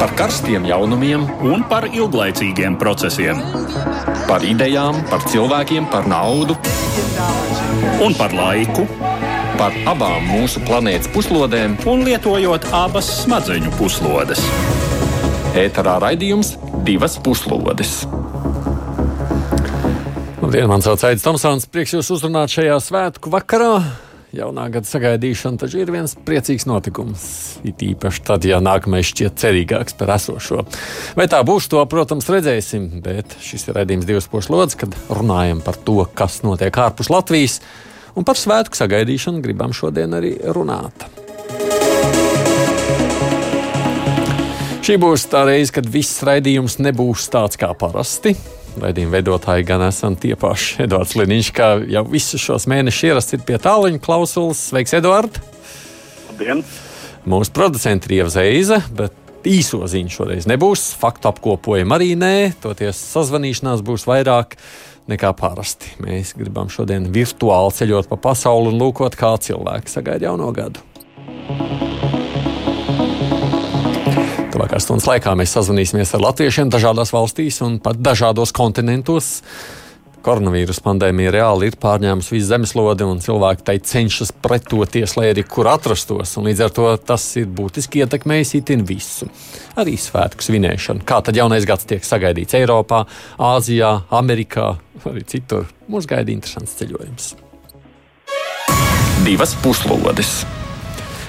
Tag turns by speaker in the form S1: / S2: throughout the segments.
S1: par karstiem jaunumiem
S2: un par ilglaicīgiem procesiem.
S1: Par idejām, par cilvēkiem, par naudu
S2: un par laiku.
S1: Par abām mūsu planētas puslodēm,
S2: un lietojot abas smadzeņu puslodes.
S1: Ēterā raidījums divas puslodes.
S3: Labdien, man sauc Aits Tomsons. Prieks jūs uzrunāt šajā svētku vakarā. Jaunā gada sagaidīšana taču ir viens priecīgs notikums. It īpaši tad, ja nākamais šķiet cerīgāks par esošo. Vai tā būs, to, protams, redzēsim. Bet šis ir redzējums divas puslodes, kad runājam par to, kas notiek ārpus Latvijas. Un par svētku sagaidīšanu gribam šodien arī runāt. Šī būs tā reize, kad viss raidījums nebūs tāds kā parasti. Raidījuma veidotāji gan esam tie paši. Edvards Liniņš, kā jau visus šos mēnešus ierasts, ir pie tāluņa klausulas. Sveiks, Edvard!
S4: Labdien!
S3: Mūsu producents ir Ieva Zeiza, bet īso ziņu šoreiz nebūs. Faktu apkopojam arī nē, toties sazvanīšanās būs vairāk nekā parasti. Mēs gribam šodien virtuāli ceļot pa pasauli un lūkot, kā cilvēki sagaida jauno gadu. Tuvākās stundas laikā mēs sazvanīsimies ar latviešiem dažādās valstīs un pat dažādos kontinentos. Koronavīrus pandēmija reāli ir pārņēmusi visu zemeslodi, un cilvēki tai cenšas pretoties, lai arī kur atrastos. Līdz ar to tas ir būtiski ietekmējis itin visu. Arī svētku svinēšanu. Kā tad jaunais gads tiek sagaidīts Eiropā, Āzijā, Amerikā, arī citur. Mums gaida interesants ceļojums.
S1: Divas puslodes!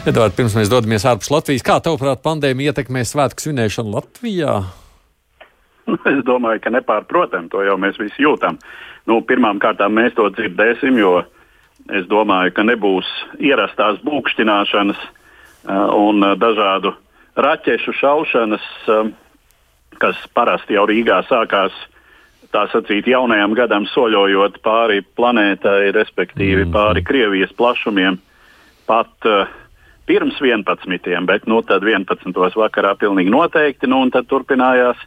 S3: Edvards, pirms mēs dodamies ārpus Latvijas, kā tavuprāt, pandēmija ietekmē svētku svinēšanu Latvijā?
S4: Nu, es domāju, ka nepārprotami to jau mēs visi jūtam. Nu, Pirmkārt, mēs to dzirdēsim, jo es domāju, ka nebūs ierastās būkštināšanas uh, un uh, dažādu raķešu šaušanas, uh, kas parasti jau Rīgā sākās. Tā sacīt, jaunajam gadam soļojot pāri planētai, respektīvi mm. pāri Krievijas plašumiem, pat uh, pirms 11. bet nu, tad 11. vakarā pilnīgi noteikti, nu, un tad turpinājās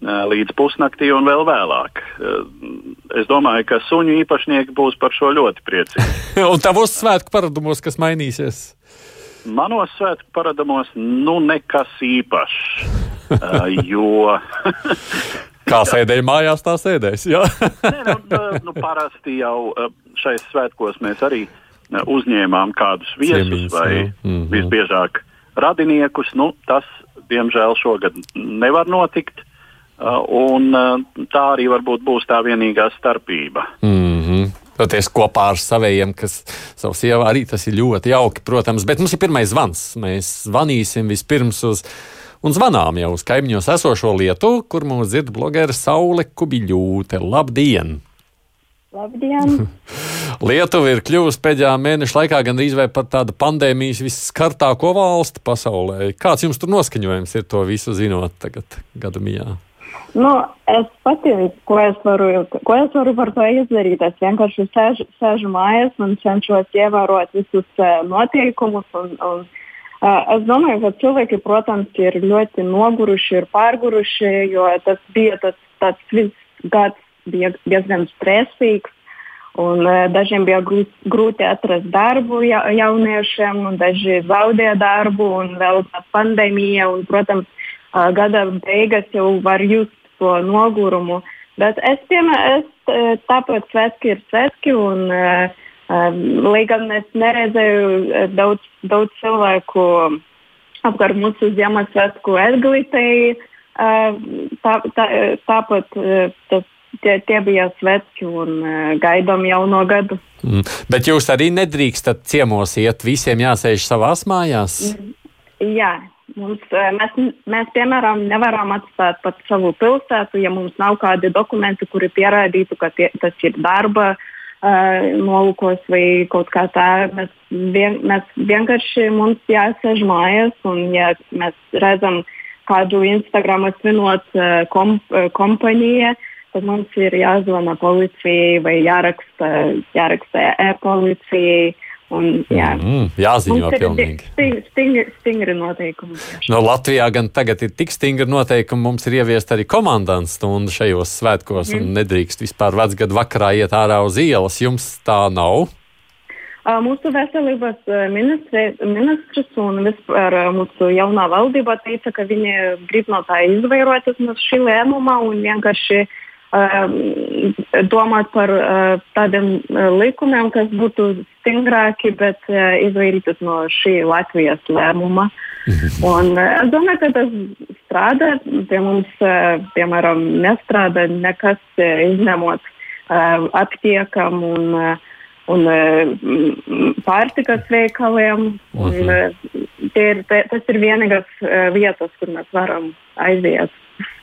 S4: līdz pusnaktī un vēl vēlāk. Es domāju, ka suņu īpašnieki būs par šo ļoti priecīgi.
S3: un tavos svētku paradumos, kas mainīsies?
S4: Manos svētku paradumos, nu, nekas īpašs. jo
S3: Kā sēdēja mājās, tā sēdēs.
S4: Nē, nu, nu, parasti jau šais svētkos mēs arī uh, uzņēmām kādus viesus Ciemīs, vai mm -hmm. visbiežāk radiniekus. Nu, tas, diemžēl, šogad nevar notikt. Uh, un uh, tā arī varbūt būs tā vienīgā starpība.
S3: Mm -hmm. Toties kopā ar saviem, kas savu sievu arī tas ir ļoti jauki, protams. Bet mums ir pirmais zvans. Mēs zvanīsim vispirms uz. Un zvanām jau uz kaimiņos esošo lietu, kur mūs dzird blogera Saule Kubiļūte. Labdien!
S5: Labdien!
S3: Lietuva ir kļuvusi pēdējā mēneša laikā gandrīz vai pat tāda pandēmijas visskartāko valsti pasaulē. Kāds jums tur noskaņojums ir to visu zinot tagad gadu mijā?
S5: Nu, es pati, ko es, varu, ko es varu par to izdarīt, es vienkārši sēžu, sēžu mājās un cenšos ievērot visus uh, noteikumus. Un, un, uh, es domāju, ka cilvēki, protams, ir ļoti noguruši, ir pārguruši, jo tas bija tas, tas viss gads bija diezgan stresīgs. Un, uh, dažiem bija grūti atrast darbu ja, jauniešiem, un daži zaudēja darbu, un vēl tā pandēmija. Un, protams, uh, gada beigas jau var just to nogurumu. Bet es, piemēram, es tāpēc svētki ir svētki, un uh, uh, lai gan es neredzēju daudz, daudz cilvēku apkārt mūsu Ziemassvētku eglītei, uh, tā, tā, tāpat uh, tas tie, tie bija svētki un uh, gaidām jauno gadu.
S3: Mm. Bet jūs arī nedrīkstat ciemos iet, visiem jāsēž savās mājās?
S5: Mm. Jā, mums, e, mēs, mēs, piemēram, nevaram atstāt pat savu pilsētu, ja mums nav kādi dokumenti, kuri pierādītu, ka tie, tas ir darba uh, nolūkos vai kaut kā tā. Mēs, vien, mēs vienkārši mums jāsēž mājās un ja mēs redzam kādu Instagram svinot uh, komp, uh, kompāniju, tad mums ir jāzvana policijai vai jāraksta, jāraksta e-policijai. Un, jā,
S3: mm, jāziņo pilnīgi.
S5: Stingri, stingri, stingri noteikumi.
S3: No Latvijā gan tagad ir tik stingri noteikumi, mums ir ieviest arī komandants stundu šajos svētkos, mm. un nedrīkst vispār vecgadu vakarā iet ārā uz ielas. Jums tā nav?
S6: Mūsu veselības ministri, ministrs un vispār mūsu jaunā valdība teica, ka viņi grib no tā izvairoties no šī lēmuma un vienkārši uh, domāt par uh, tādiem likumiem, kas būtu stingrāki, bet uh, izvairīties no šī Latvijas lēmuma. Un, es domāju, ka tas strādā. Pie mums, piemēram, nestrādā nekas izņemot aptiekam un uh, un uh, pārtikas veikaliem. Un, uh, ir, te, tas ir vienīgās uh, vietas, kur mēs varam aiziet.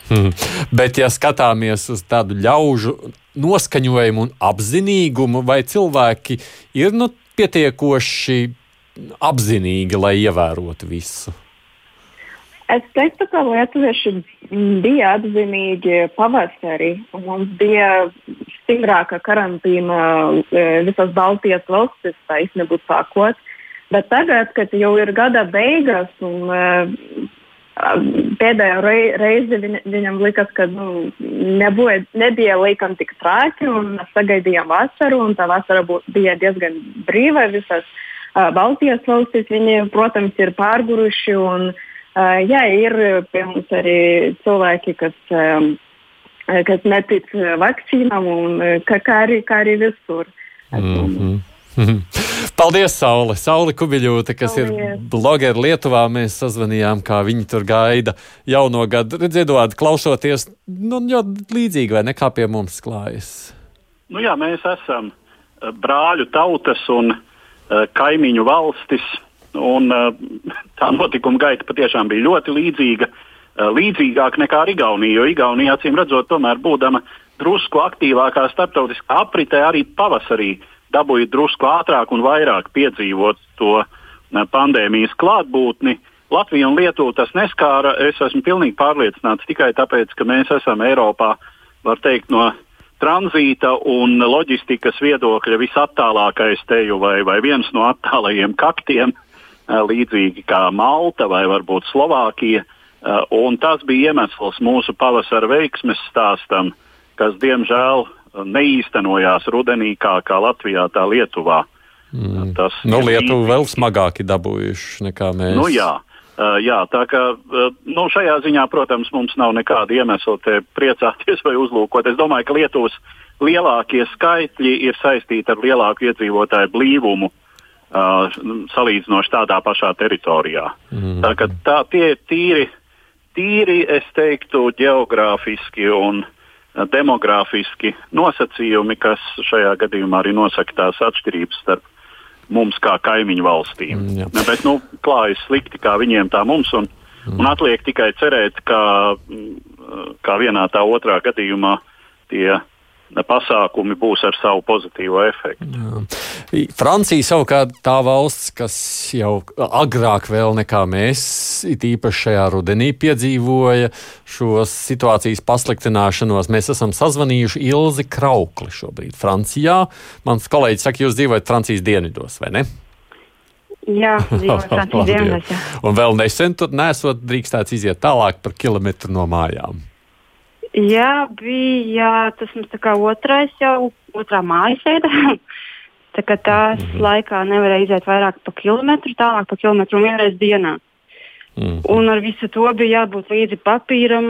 S3: Hmm. Bet, ja skatāmies uz tādu ļaužu noskaņojumu un apzinīgumu, vai cilvēki ir nu, pietiekoši apzinīgi, lai ievērotu visu?
S6: Es teiktu, ka lietuvieši bija apzinīgi pavasarī. Mums bija stingrāka karantīna e, visas Baltijas valstis, tā īstenībā sākot. Bet tagad, kad jau ir gada beigas un e, pēdējo reizi viņ, viņam likās, ka nu, nebūja, nebija laikam tik traki, un mēs sagaidījām vasaru, un tā vasara bū, bija diezgan brīva visas uh, Baltijas valstis. Viņi, protams, ir pārguruši. Un, uh, Uh, jā, ir pie mums arī cilvēki, kas, um, kas netic vakcīnām, un kā, kā, arī, kā arī visur.
S3: Mm -hmm. Paldies, Saule! Saule Kubiļūte, kas Paldies. ir blogeri Lietuvā. Mēs sazvanījām, kā viņi tur gaida jauno gadu. Redziet, Eduard, klausoties, nu, ļoti līdzīgi vai ne kā pie mums klājas?
S4: Nu jā, mēs esam brāļu tautas un uh, kaimiņu valstis. Un, uh, tā notikuma gaita patiešām bija ļoti līdzīga, uh, līdzīgāka nekā ar Igauniju. Jo Igaunija, acīm redzot, tomēr būdama drusku aktīvākā starptautiskā apritē, arī pavasarī dabūja drusku ātrāk un vairāk piedzīvot to uh, pandēmijas klātbūtni. Latviju un Lietuvu tas neskāra. Es esmu pilnīgi pārliecināts tikai tāpēc, ka mēs esam Eiropā, var teikt, no tranzīta un loģistikas viedokļa visattālākais teju vai, vai viens no attālajiem kaktiem Eh, līdzīgi kā Malta vai varbūt Slovākija. Eh, un tas bija iemesls mūsu pavasara veiksmes stāstam, kas diemžēl neīstenojās rudenī kā, kā Latvijā, tā Lietuvā.
S3: Mm. Tas nu, Lietuva vēl smagāki dabūjuši nekā mēs.
S4: Nu, jā. Uh, jā, tā kā uh, nu, šajā ziņā, protams, mums nav nekāda iemesla te priecāties vai uzlūkot. Es domāju, ka Lietuvas lielākie skaitļi ir saistīti ar lielāku iedzīvotāju blīvumu uh, Uh, salīdzinoši tādā pašā teritorijā. Mm. Tā, tā tie ir tīri, tīri, es teiktu, geogrāfiski un demogrāfiski nosacījumi, kas šajā gadījumā arī nosaka tās atšķirības starp mums kā kaimiņu valstīm. Mm, ja, bet nu, klājas slikti kā viņiem, tā mums. Un, mm. un atliek tikai cerēt, ka kā vienā tā otrā gadījumā tie pasākumi būs ar savu pozitīvo efektu.
S3: Jā. Francija savukārt tā valsts, kas jau agrāk vēl nekā mēs, it īpaši šajā rudenī piedzīvoja šo situācijas pasliktināšanos. Mēs esam sazvanījuši Ilzi Kraukli šobrīd Francijā. Mans kolēģis saka, jūs dzīvojat Francijas dienvidos, vai ne?
S6: Jā, Francijas dienvidos.
S3: Un vēl nesen tur nesot drīkstēts iziet tālāk par kilometru no mājām.
S6: Jā, bija tas mums tā kā otrais jau, otrā mājasēde. tā kā tās mm -hmm. laikā nevarēja iziet vairāk par kilometru, tālāk par kilometru vienreiz dienā. Mm -hmm. Un ar visu to bija jābūt līdzi papīram,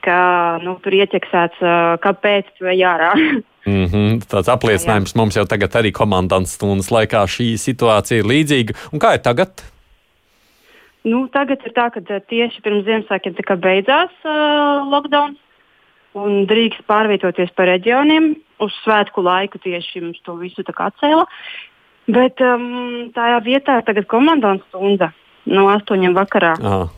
S6: ka nu, tur ieķeksēts, kāpēc tu ej ārā.
S3: Mm -hmm. Tāds apliecinājums jā. mums jau tagad arī komandants stundas laikā šī situācija ir līdzīga. Un kā ir tagad?
S6: Nu, tagad ir tā, ka eh, tieši pirms Ziemassvētkiem beidzās uh, lockdown un drīkst pārvietoties pa reģioniem. Uz svētku laiku tieši mums to visu atcēla. Bet um, tajā vietā ir tagad komandas stunda no 8 vakarā. Aha.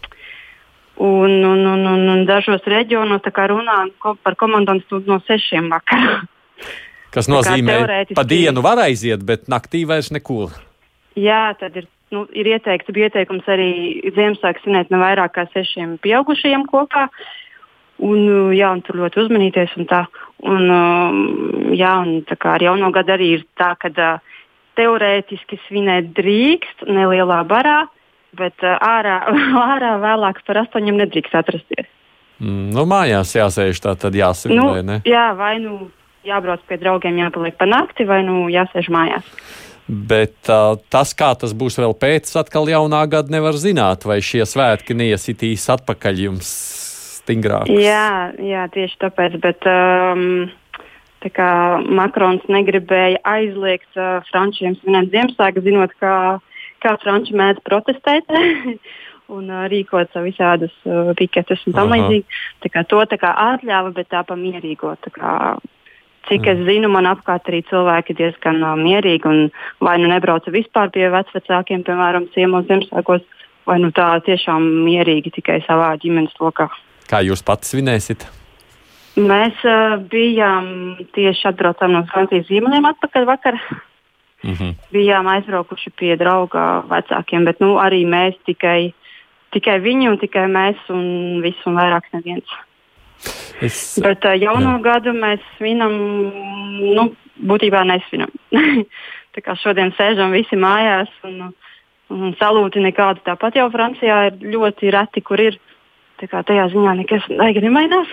S6: Un, un, un, un, un dažos reģionos runā par komandas stundu no 6 vakarā.
S3: Kas nozīmē, ka pa dienu var aiziet, bet naktī vairs neko.
S6: Jā, tad ir nu, ir ieteikts, bija ieteikums arī Ziemassvētku svinēt ne vairāk kā sešiem pieaugušajiem kopā. Un, jā, un tur ļoti uzmanīties. Un tā, un, um, jā, un tā kā ar jauno gadu arī ir tā, ka uh, teorētiski svinēt drīkst nelielā barā, bet uh, ārā, ārā vēlāk par astoņiem nedrīkst atrasties.
S3: Mm, nu, mājās jāsēž tā, tad jāsaka,
S6: nu? Jā, vai nu jābrauc pie draugiem, jāpaliek pa nakti vai nu jāsēž mājās.
S3: Bet uh, tas, kā tas būs vēl pēc atkal jaunā gada, nevar zināt, vai šie svētki neiesitīs atpakaļ jums stingrāk.
S6: Jā, jā, tieši tāpēc. Bet, um, tā kā Makrons negribēja aizliegt uh, frančiem svinēt Ziemassvētku, zinot, kā, kā franči mēdz protestēt. un uh, rīkot visādus uh, piketus un tam līdzīgi. To tā kā atļāva, bet tā pa mierīgo. Tā kā, Cik es zinu, man apkārt arī cilvēki diezgan uh, mierīgi un vai nu nebrauca vispār pie vecākiem, piemēram, ciemos Ziemassvētkos, vai nu tā tiešām mierīgi tikai savā ģimenes lokā.
S3: Kā jūs pats svinēsiet?
S6: Mēs uh, bijām tieši atbraucām no Francijas ziemeļiem atpakaļ vakar. Mm -hmm. Bijām aizbraukuši pie drauga vecākiem, bet nu, arī mēs tikai, tikai viņi un tikai mēs un viss un vairāk neviens. Es, Bet uh, jauno jā. gadu mēs svinam, nu, būtībā nesvinam. tā kā šodien sēžam visi mājās un, un salūti nekādi. Tāpat jau Francijā ir ļoti reti, kur ir. Tā kā tajā ziņā nekas nemainās.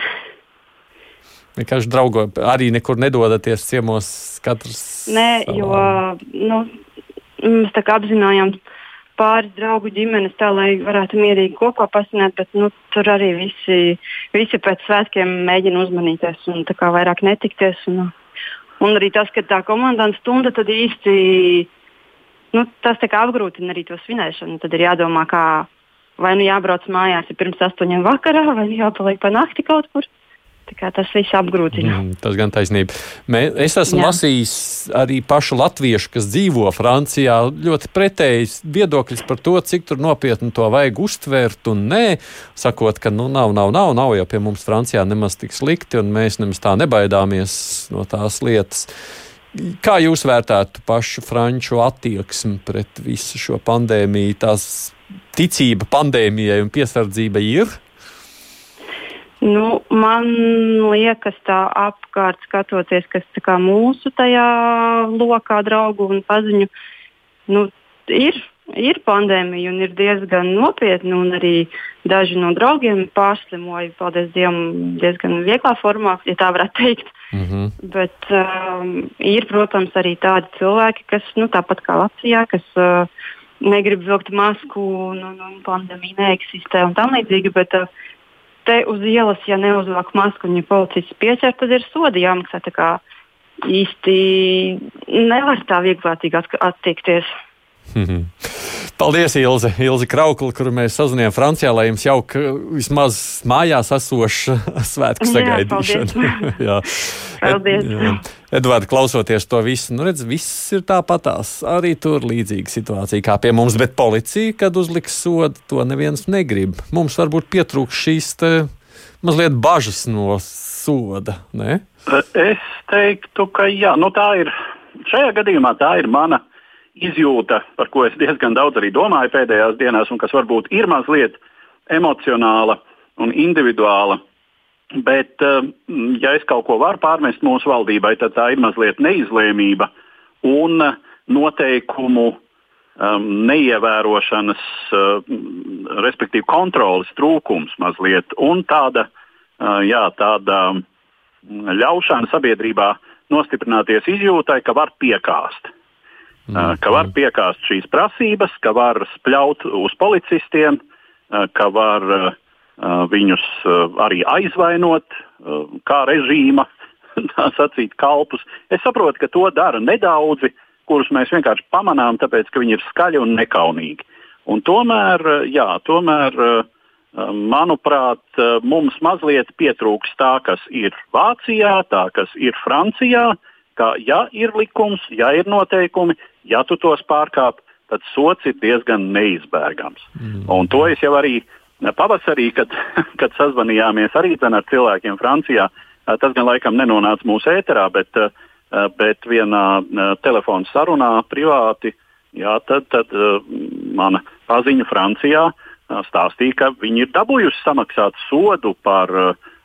S3: Vienkārši draugo arī nekur nedodaties ciemos katrs.
S6: Nē, savā. jo nu, mēs tā kā apzinājām, pāris draugu ģimenes, tā lai varētu mierīgi kopā pasināt, bet nu, tur arī visi, visi pēc svētkiem mēģina uzmanīties un vairāk netikties. Un, un arī tas, ka tā komandas stunda tad īsti nu, tas apgrūtina arī to svinēšanu. Tad ir jādomā, kā vai nu jābrauc mājās pirms astoņiem vakarā, vai nu jāpaliek pa nakti kaut kur. Tas viss apgrūtina. Mm,
S3: tas gan taisnība. Mē, es esmu Jā. lasījis arī pašu latviešu, kas dzīvo Francijā, ļoti pretējs viedokļus par to, cik nopietni to vajag uztvērt un nē. Sakot, ka nu, nav, nav, nav, nav jau pie mums Francijā nemaz tik slikti, un mēs nemaz tā nebaidāmies no tās lietas. Kā jūs vērtētu pašu franču attieksmi pret visu šo pandēmiju? Tās ticība pandēmijai un piesardzība ir?
S6: Nu, man liekas, tā apkārt skatoties, kas mūsu tajā lokā draugu un paziņu, nu, ir, ir pandēmija un ir diezgan nopietna. Arī daži no draugiem pārslimoja, paldies Dievam, diezgan vieglā formā, ja tā varētu teikt. Mm -hmm. Bet um, ir, protams, arī tādi cilvēki, kas nu, tāpat kā Latvijā, kas uh, negrib vilkt masku un, un, un pandēmija neeksistē un tam līdzīgi. Bet, uh, te uz ielas, ja neuzvelk masku un ja policists pieķer, tad ir sodi jāmaksā. Tā kā īsti nevar tā vieglātīgi attiekties.
S3: Paldies, Ilze, Ilze Kraukla, kuru mēs sazvanījām Francijā, lai jums jauka vismaz mājās esoša svētku sagaidīšana.
S6: jā, paldies. Jā.
S3: Edvards, klausoties to visu, nu redz, viss ir tāpatās. Arī tur līdzīga situācija kā pie mums, bet policija, kad uzliks sodu, to neviens negrib. Mums varbūt pietrūks šīs te, mazliet bažas no soda, ne?
S4: Es teiktu, ka jā, nu tā ir. Šajā gadījumā tā ir mana izjūta, par ko es diezgan daudz arī domāju pēdējās dienās, un kas varbūt ir mazliet emocionāla un individuāla. Bet, eh, ja es kaut ko varu pārmest mūsu valdībai, tad tā ir mazliet neizlēmība un noteikumu um, neievērošanas, uh, respektīvi kontrolas trūkums mazliet, un tāda, uh, jā, tāda ļaušana sabiedrībā nostiprināties izjūtai, ka var piekāst. Mm. ka var piekāst šīs prasības, ka var spļaut uz policistiem, ka var viņus arī aizvainot kā režīma, tā sacīt, kalpus. Es saprotu, ka to dara nedaudzi, kurus mēs vienkārši pamanām, tāpēc ka viņi ir skaļi un nekaunīgi. Un tomēr, jā, tomēr, manuprāt, mums mazliet pietrūks tā, kas ir Vācijā, tā, kas ir Francijā, ka ja ir likums, ja ir noteikumi, ja tu tos pārkāp, tad sots ir diezgan neizbēgams. Mm. Un to es jau arī pavasarī, kad, kad sazvanījāmies arī ar cilvēkiem Francijā, tas gan laikam nenonāca mūsu ēterā, bet, bet vienā telefona sarunā privāti, jā, tad, tad mana paziņa Francijā stāstīja, ka viņi ir dabūjuši samaksāt sodu par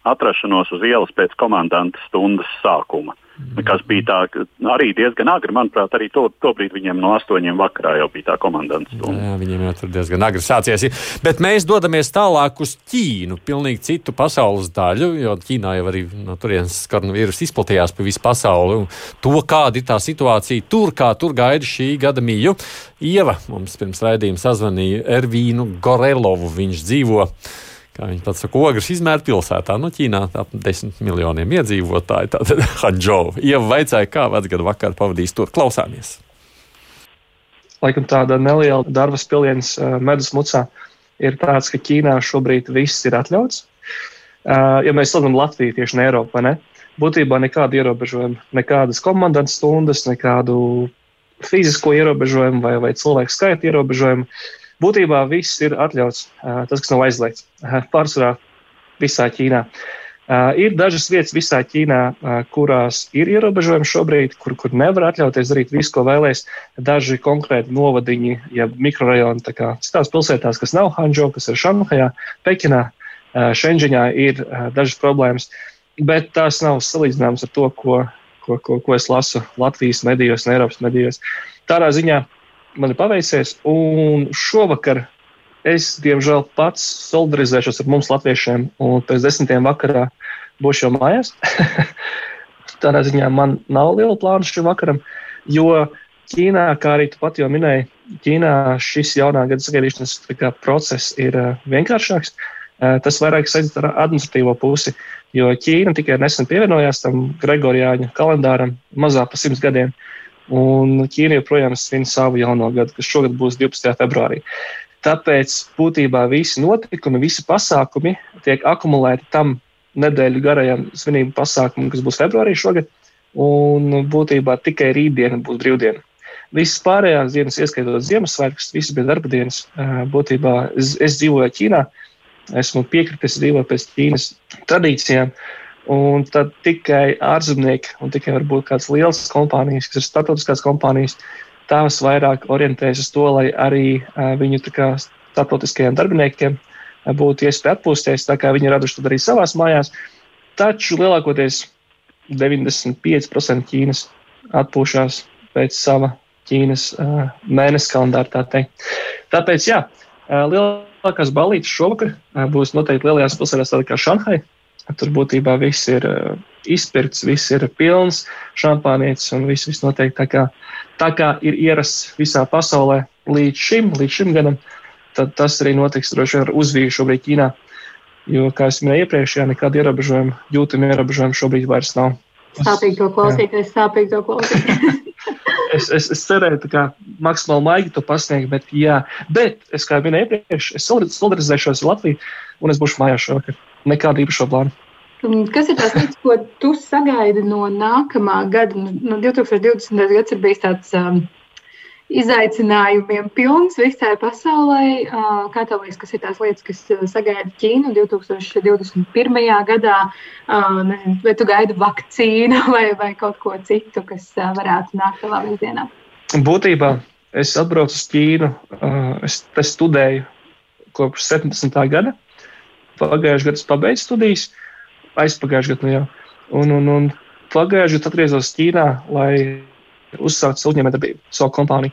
S4: atrašanos uz ielas pēc komandanta stundas sākuma. Mm. Kas bija tā, arī diezgan agri, manuprāt, arī to, to brīdi viņiem no astoņiem vakarā jau bija tā komandanta stunda.
S3: Jā, viņiem jau tur diezgan agri sācies. Bet mēs dodamies tālāk uz Ķīnu, pilnīgi citu pasaules daļu, jo Ķīnā jau arī no turienes koronavīrus izplatījās pa visu pasauli. To, kāda ir tā situācija tur, kā tur gaida šī gada mīju. Ieva mums pirms raidījuma sazvanīja Ervīnu Gorelovu, viņš dzīvo kā viņi pats saka, ogres izmēra pilsētā. Nu, Ķīnā ap desmit miljoniem iedzīvotāju. Tātad Hanžou. Ieva vaicāja, kā vecgadu vakar pavadījis tur. Klausāmies!
S7: Laikam tāda neliela darba spiliens uh, medus mucā ir tāds, ka Ķīnā šobrīd viss ir atļauts. Uh, ja mēs salīdzinām Latviju tieši ne Eiropu, ne? būtībā nekāda ierobežojuma, nekādas komandas stundas, nekādu fizisko ierobežojumu vai, vai cilvēku skaita ierobežojumu. Uh, Būtībā viss ir atļauts, tas, kas nav aizliegts. Pārsvarā visā Ķīnā. Ir dažas vietas visā Ķīnā, kurās ir ierobežojumi šobrīd, kur, kur nevar atļauties darīt visu, ko vēlēs. Daži konkrēti novadiņi, ja mikrorajoni, kā citās pilsētās, kas nav Hanžo, kas ir Šanhajā, Pekinā, Šenģiņā, ir dažas problēmas. Bet tās nav salīdzināmas ar to, ko, ko, ko, ko es lasu Latvijas medijos un Eiropas medijos. Tādā ziņā man ir paveicies. Un šovakar es, diemžēl, pats solidarizēšos ar mums, latviešiem, un pēc desmitiem vakarā būšu jau mājās. Tādā ziņā man nav liela plāna šim vakaram, jo Ķīnā, kā arī tu pat jau minēji, Ķīnā šis jaunā gada sagaidīšanas process ir uh, vienkāršāks. Uh, tas vairāk saistīts ar administratīvo pusi, jo Ķīna tikai nesen pievienojās tam Gregorijāņu kalendāram mazā pa simts gadiem. Uh, Un Ķīna joprojām svin savu jauno gadu, kas šogad būs 12. februārī. Tāpēc būtībā visi notikumi, visi pasākumi tiek akumulēti tam nedēļu garajam svinību pasākumam, kas būs februārī šogad. Un būtībā tikai rītdiena būs brīvdiena. Visas pārējās dienas, ieskaitot Ziemassvētkus, visas bija darba dienas. Būtībā es, es dzīvoju Ķīnā, esmu piekritis dzīvot pēc Ķīnas tradīcijām. Uh, Un tad tikai ārzemnieki un tikai varbūt kādas lielas kompānijas, kas ir starptautiskās kompānijas, tās vairāk orientējas uz to, lai arī uh, viņu starptautiskajiem darbiniekiem uh, būtu iespēja atpūsties, tā kā viņi ir raduši to arī savās mājās. Taču lielākoties 95% Ķīnas atpūšās pēc sava Ķīnas uh, mēneša kalendāra. Tā Tāpēc, jā, lielākās balītas šovakar būs noteikti lielajās pilsētās, tādas kā Šanhai, Tur būtībā viss ir uh, izpirkts, viss ir pilns, šampānietis un viss, viss notiek tā kā, tā kā ir ierasts visā pasaulē līdz šim, līdz šim gadam. Tad tas arī notiks droši vien ar uzvīju šobrīd Ķīnā. Jo, kā jau minēju iepriekš, jā, nekāda ierobežojuma, jūtama ierobežojuma šobrīd vairs nav.
S6: Sāpīgi to klausīties, sāpīgi to klausīties.
S7: es, es, es cerēju, ka maksimāli maigi to pasniegt, bet, jā, bet es kā minēju iepriekš, es solidarizēšos ar Latviju un es būšu mājās šovakar nekādu īpašu plānu.
S6: Kas ir lietas, ko tu sagaidi no nākamā gada? No 2020. gads ir bijis tāds um, izaicinājumiem pilns visai pasaulē. Liekas, kas ir tās lietas, kas sagaida Ķīnu 2021. gadā? Nezinu, vai tu gaidi vakcīnu vai, vai kaut ko citu, kas varētu nākt tavā virzienā?
S7: Būtībā es atbraucu uz Ķīnu, es, es studēju kopš 17. gada. Pagājušajā gadā es pabeidzu studijas, aizpagājušajā gadā nu jau. Un, un, un pagājušajā gadā atgriezos Ķīnā, lai uzsāktu savu uzņēmējdarbību, savu kompāniju.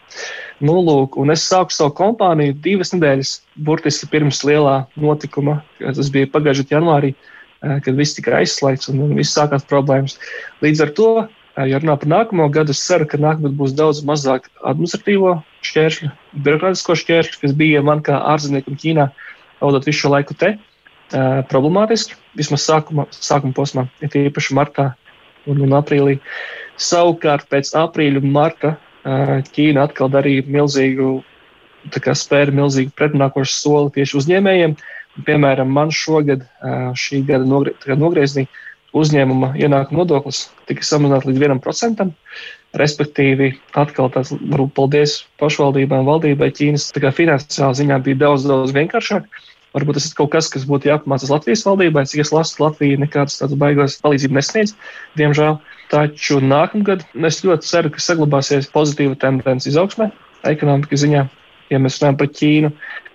S7: Nu, lūk, un es sāku savu kompāniju divas nedēļas, burtiski pirms lielā notikuma. Tas bija pagājušajā janvārī, eh, kad viss tika aizslēgts un, un viss sākās problēmas. Līdz ar to, eh, ja runā par nākamo gadu, es ceru, ka nākamgad būs daudz mazāk administratīvo šķēršļu, birokrātisko šķēršļu, kas bija man kā ārzemniekam Ķīnā, vadot visu šo laiku te problemātiski, vismaz sākuma, sākuma posmā, ir īpaši martā un, un aprīlī. Savukārt pēc aprīļa un marta Ķīna atkal darīja milzīgu, spēra milzīgu pretnākošu soli tieši uzņēmējiem. Piemēram, man šogad, šī gada nogrie, nogriezienī, uzņēmuma ienākuma nodoklis tika samazināts līdz 1%. Respektīvi, atkal tāds varbūt paldies pašvaldībām, valdībai Ķīnas finansiālā ziņā bija daudz, daudz vienkāršāk. Varbūt tas ir kaut kas, kas būtu jāapmācās Latvijas valdībai. Cik es lasu, Latvija nekādas tādas baigās palīdzību nesniedz, diemžēl. Taču nākamgad es ļoti ceru, ka saglabāsies pozitīva tendence izaugsmē, ekonomikas ziņā, ja mēs runājam par Ķīnu,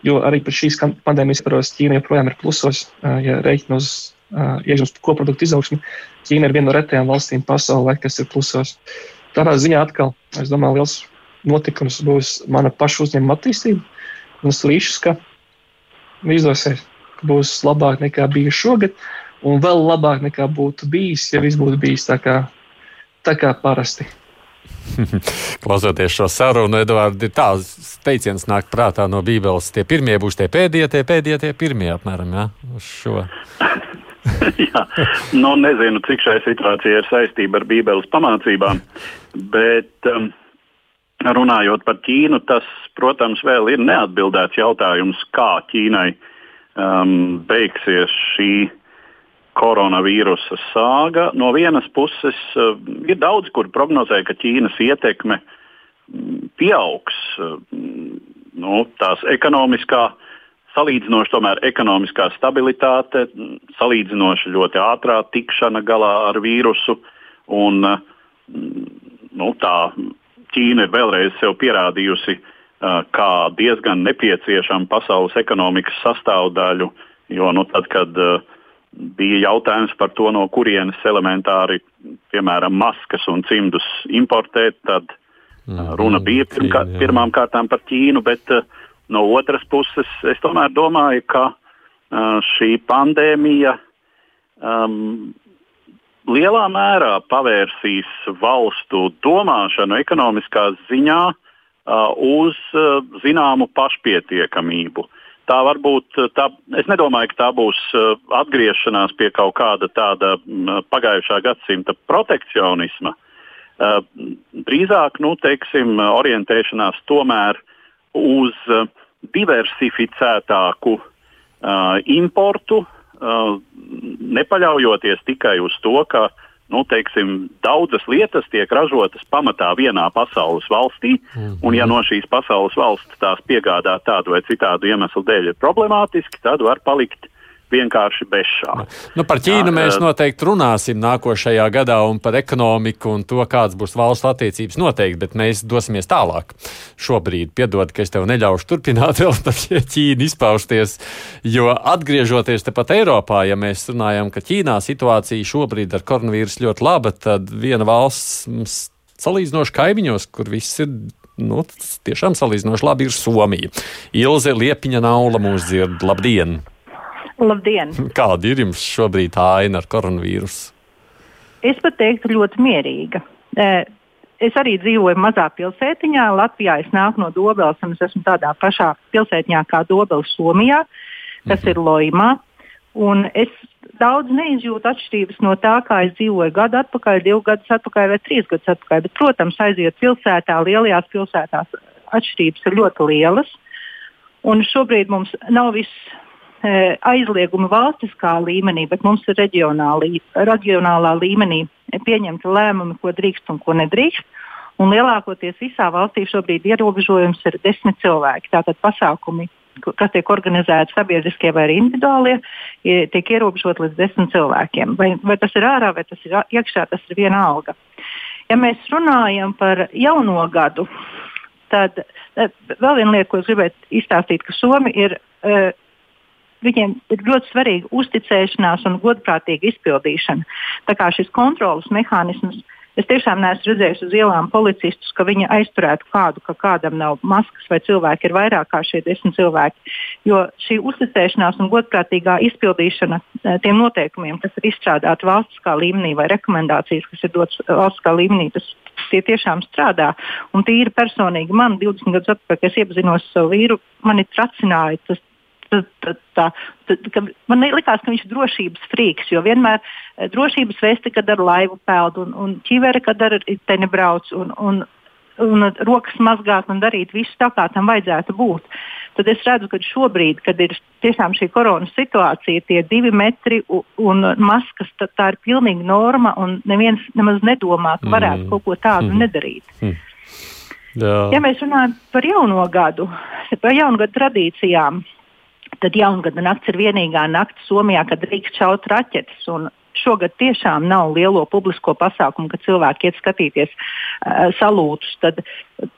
S7: jo arī par šīs pandēmijas paros Ķīna joprojām ir plusos, ja reiķina uz uh, iekšzemes koprodukta izaugsmi, Ķīna ir viena no retajām valstīm pasaulē, kas ir plusos. Tādā ziņā atkal, es domāju, liels notikums būs mana paša uzņēmuma attīstība. Un es līšu, ka izdosies, ka būs labāk nekā bija šogad, un vēl labāk nekā būtu bijis, ja viss būtu bijis tā kā, tā kā parasti.
S3: Klausoties šo sarunu, Edvards, ir tāds teiciens, nāk prātā no Bībeles. Tie pirmie būs tie pēdējie, tie pēdējie, tie pirmie apmēram. Ja? Uz šo.
S4: Jā, nu, nezinu, cik šai situācijai ir saistība ar Bībeles pamācībām, bet um, runājot par Ķīnu, tas, protams, vēl ir neatbildēts jautājums, kā Ķīnai um, beigsies šī koronavīrusa sāga. No vienas puses, uh, ir daudz, kur prognozē, ka Ķīnas ietekme mm, pieaugs. Uh, nu, tās ekonomiskā, salīdzinoši tomēr ekonomiskā stabilitāte, mm, salīdzinoši ļoti ātrā tikšana galā ar vīrusu. Un, mm, nu, tā Ķīna ir vēlreiz sev pierādījusi uh, kā diezgan nepieciešama pasaules ekonomikas sastāvdaļu, jo nu, tad, kad uh, bija jautājums par to, no kurienes elementāri, piemēram, maskas un cimdus importēt, tad mm, runa bija pirmkā, pirmām kārtām par Ķīnu, bet no otras puses es tomēr domāju, ka šī pandēmija um, lielā mērā pavērsīs valstu domāšanu ekonomiskā ziņā uh, uz uh, zināmu pašpietiekamību. Tā varbūt, tā, es nedomāju, ka tā būs uh, atgriešanās pie kaut kāda tāda mm, pagājušā gadsimta protekcionisma. Uh, drīzāk, nu, teiksim, orientēšanās tomēr uz diversificētāku importu, nepaļaujoties tikai uz to, ka uh, nu, teiksim, daudzas lietas tiek ražotas pamatā vienā pasaules valstī, un ja no šīs pasaules valsts tās piegādāt tādu vai citādu iemeslu dēļ ir problemātiski, tad var palikt vienkārši bez šā.
S3: Nu, par Ķīnu Jā, mēs noteikti runāsim nākošajā gadā un par ekonomiku un to, kādas būs valstu attiecības noteikti, bet mēs dosimies tālāk. Šobrīd, piedod, ka es tev neļaušu turpināt vēl par Ķīnu izpausties, jo atgriežoties tepat Eiropā, ja mēs runājam, ka Ķīnā situācija šobrīd ar koronavīrusu ļoti laba, tad viena valsts salīdzinoši kaimiņos, kur viss ir nu, tiešām salīdzinoši labi, ir Somija. Ilze Liepiņa Naula mūs dzird. Labdien!
S8: Labdien!
S3: Kāda ir jums šobrīd tā aina ar koronavīrusu?
S8: Es pat teiktu, ļoti mierīga. Es arī dzīvoju mazā pilsētiņā. Latvijā es nāku no Dobeles, un es esmu tādā pašā pilsētiņā kā Dobeles Somijā, kas mm -hmm. ir Loimā. Un es daudz neizjūtu atšķirības no tā, kā es dzīvoju gadu atpakaļ, divu gadus atpakaļ vai trīs gadus atpakaļ. Bet, protams, aiziet pilsētā, lielajās pilsētās atšķirības ir ļoti lielas. Un šobrīd mums nav viss aizliegumi valstiskā līmenī, bet mums ir reģionālā līmenī pieņemti lēmumi, ko drīkst un ko nedrīkst. Un lielākoties visā valstī šobrīd ierobežojums ir desmit cilvēki. Tātad pasākumi, kas tiek organizēti sabiedriskie vai individuālie, tiek ierobežot līdz desmit cilvēkiem. Vai, vai tas ir ārā, vai tas ir iekšā, tas ir viena alga. Ja mēs runājam par jauno gadu, tad e, vēl viena lieta, ko es gribētu izstāstīt, ka Somi ir uh, viņiem ir ļoti svarīga uzticēšanās un godprātīga izpildīšana. Tā kā šis kontrolas mehānisms. Es tiešām neesmu redzējis uz ielām policistus, ka viņi aizturētu kādu, ka kādam nav maskas vai cilvēki ir vairāk kā šie desmit cilvēki. Jo šī uzticēšanās un godprātīgā izpildīšana eh, tiem noteikumiem, kas ir izstrādāti valstiskā līmenī vai rekomendācijas, kas ir dotas valstiskā līmenī, tas tie tiešām strādā. Un tīri personīgi man 20 gadus atpakaļ, kad es iepazinos savu vīru, mani tracināja tas tā, tā, tā, man likās, ka viņš ir drošības frīks, jo vienmēr eh, drošības vesti, kad ar laivu peld un, un ķiveri, kad ar teni brauc un, un, un rokas mazgāt un darīt visu tā, kā tam vajadzētu būt. Tad es redzu, ka šobrīd, kad ir tiešām šī koronas situācija, tie divi metri un, un maskas, tā, tā ir pilnīgi norma un neviens nemaz nedomā, ka varētu mm. kaut ko tādu mm. nedarīt. Mm. Jā. Ja mēs runājam par jauno gadu, par jaunu gadu tradīcijām, tad jaungada nakts ir vienīgā nakts Somijā, kad drīkst šaut raķetes. šogad tiešām nav lielo publisko pasākumu, kad cilvēki iet skatīties uh, salūtus. Tad,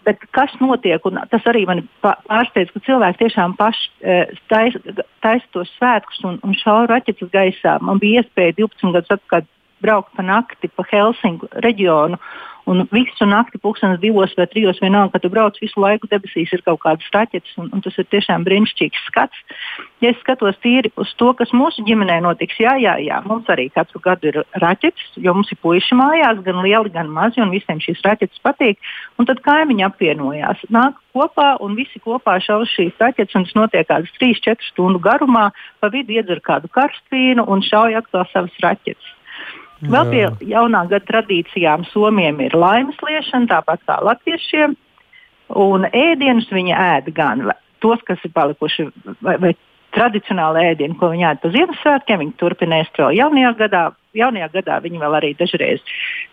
S8: bet kas notiek, un tas arī man pārsteidz, ka cilvēki tiešām paši uh, taisa tais tos svētkus un, un šauja raķetes gaisā. Man bija iespēja 12 gadus atpakaļ braukt pa nakti pa Helsinku reģionu Un visu nakti, pūkstens divos vai trijos, vienalga, kad tu brauc visu laiku, debesīs ir kaut kādas raķetes, un, un tas ir tiešām brīnišķīgs skats. Ja es skatos tīri uz to, kas mūsu ģimenē notiks, jā, jā, jā, mums arī katru gadu ir raķetes, jo mums ir puiši mājās, gan lieli, gan mazi, un visiem šīs raķetes patīk. Un tad kaimiņi apvienojās, nāk kopā un visi kopā šaus šīs raķetes, un tas notiek kādas 3-4 stundu garumā, pa vidu iedzer kādu karstvīnu un šauj atkal savas raķetes. Vēl pie jaunā gada tradīcijām Somijam ir laimes liešana, tāpat kā latviešiem. Un ēdienus viņi ēd gan tos, kas ir palikuši vai, vai tradicionāli ēdieni, ko viņi ēd pa Ziemassvētkiem, viņi turpina ēst vēl jaunajā gadā. Jaunajā gadā viņi vēl arī dažreiz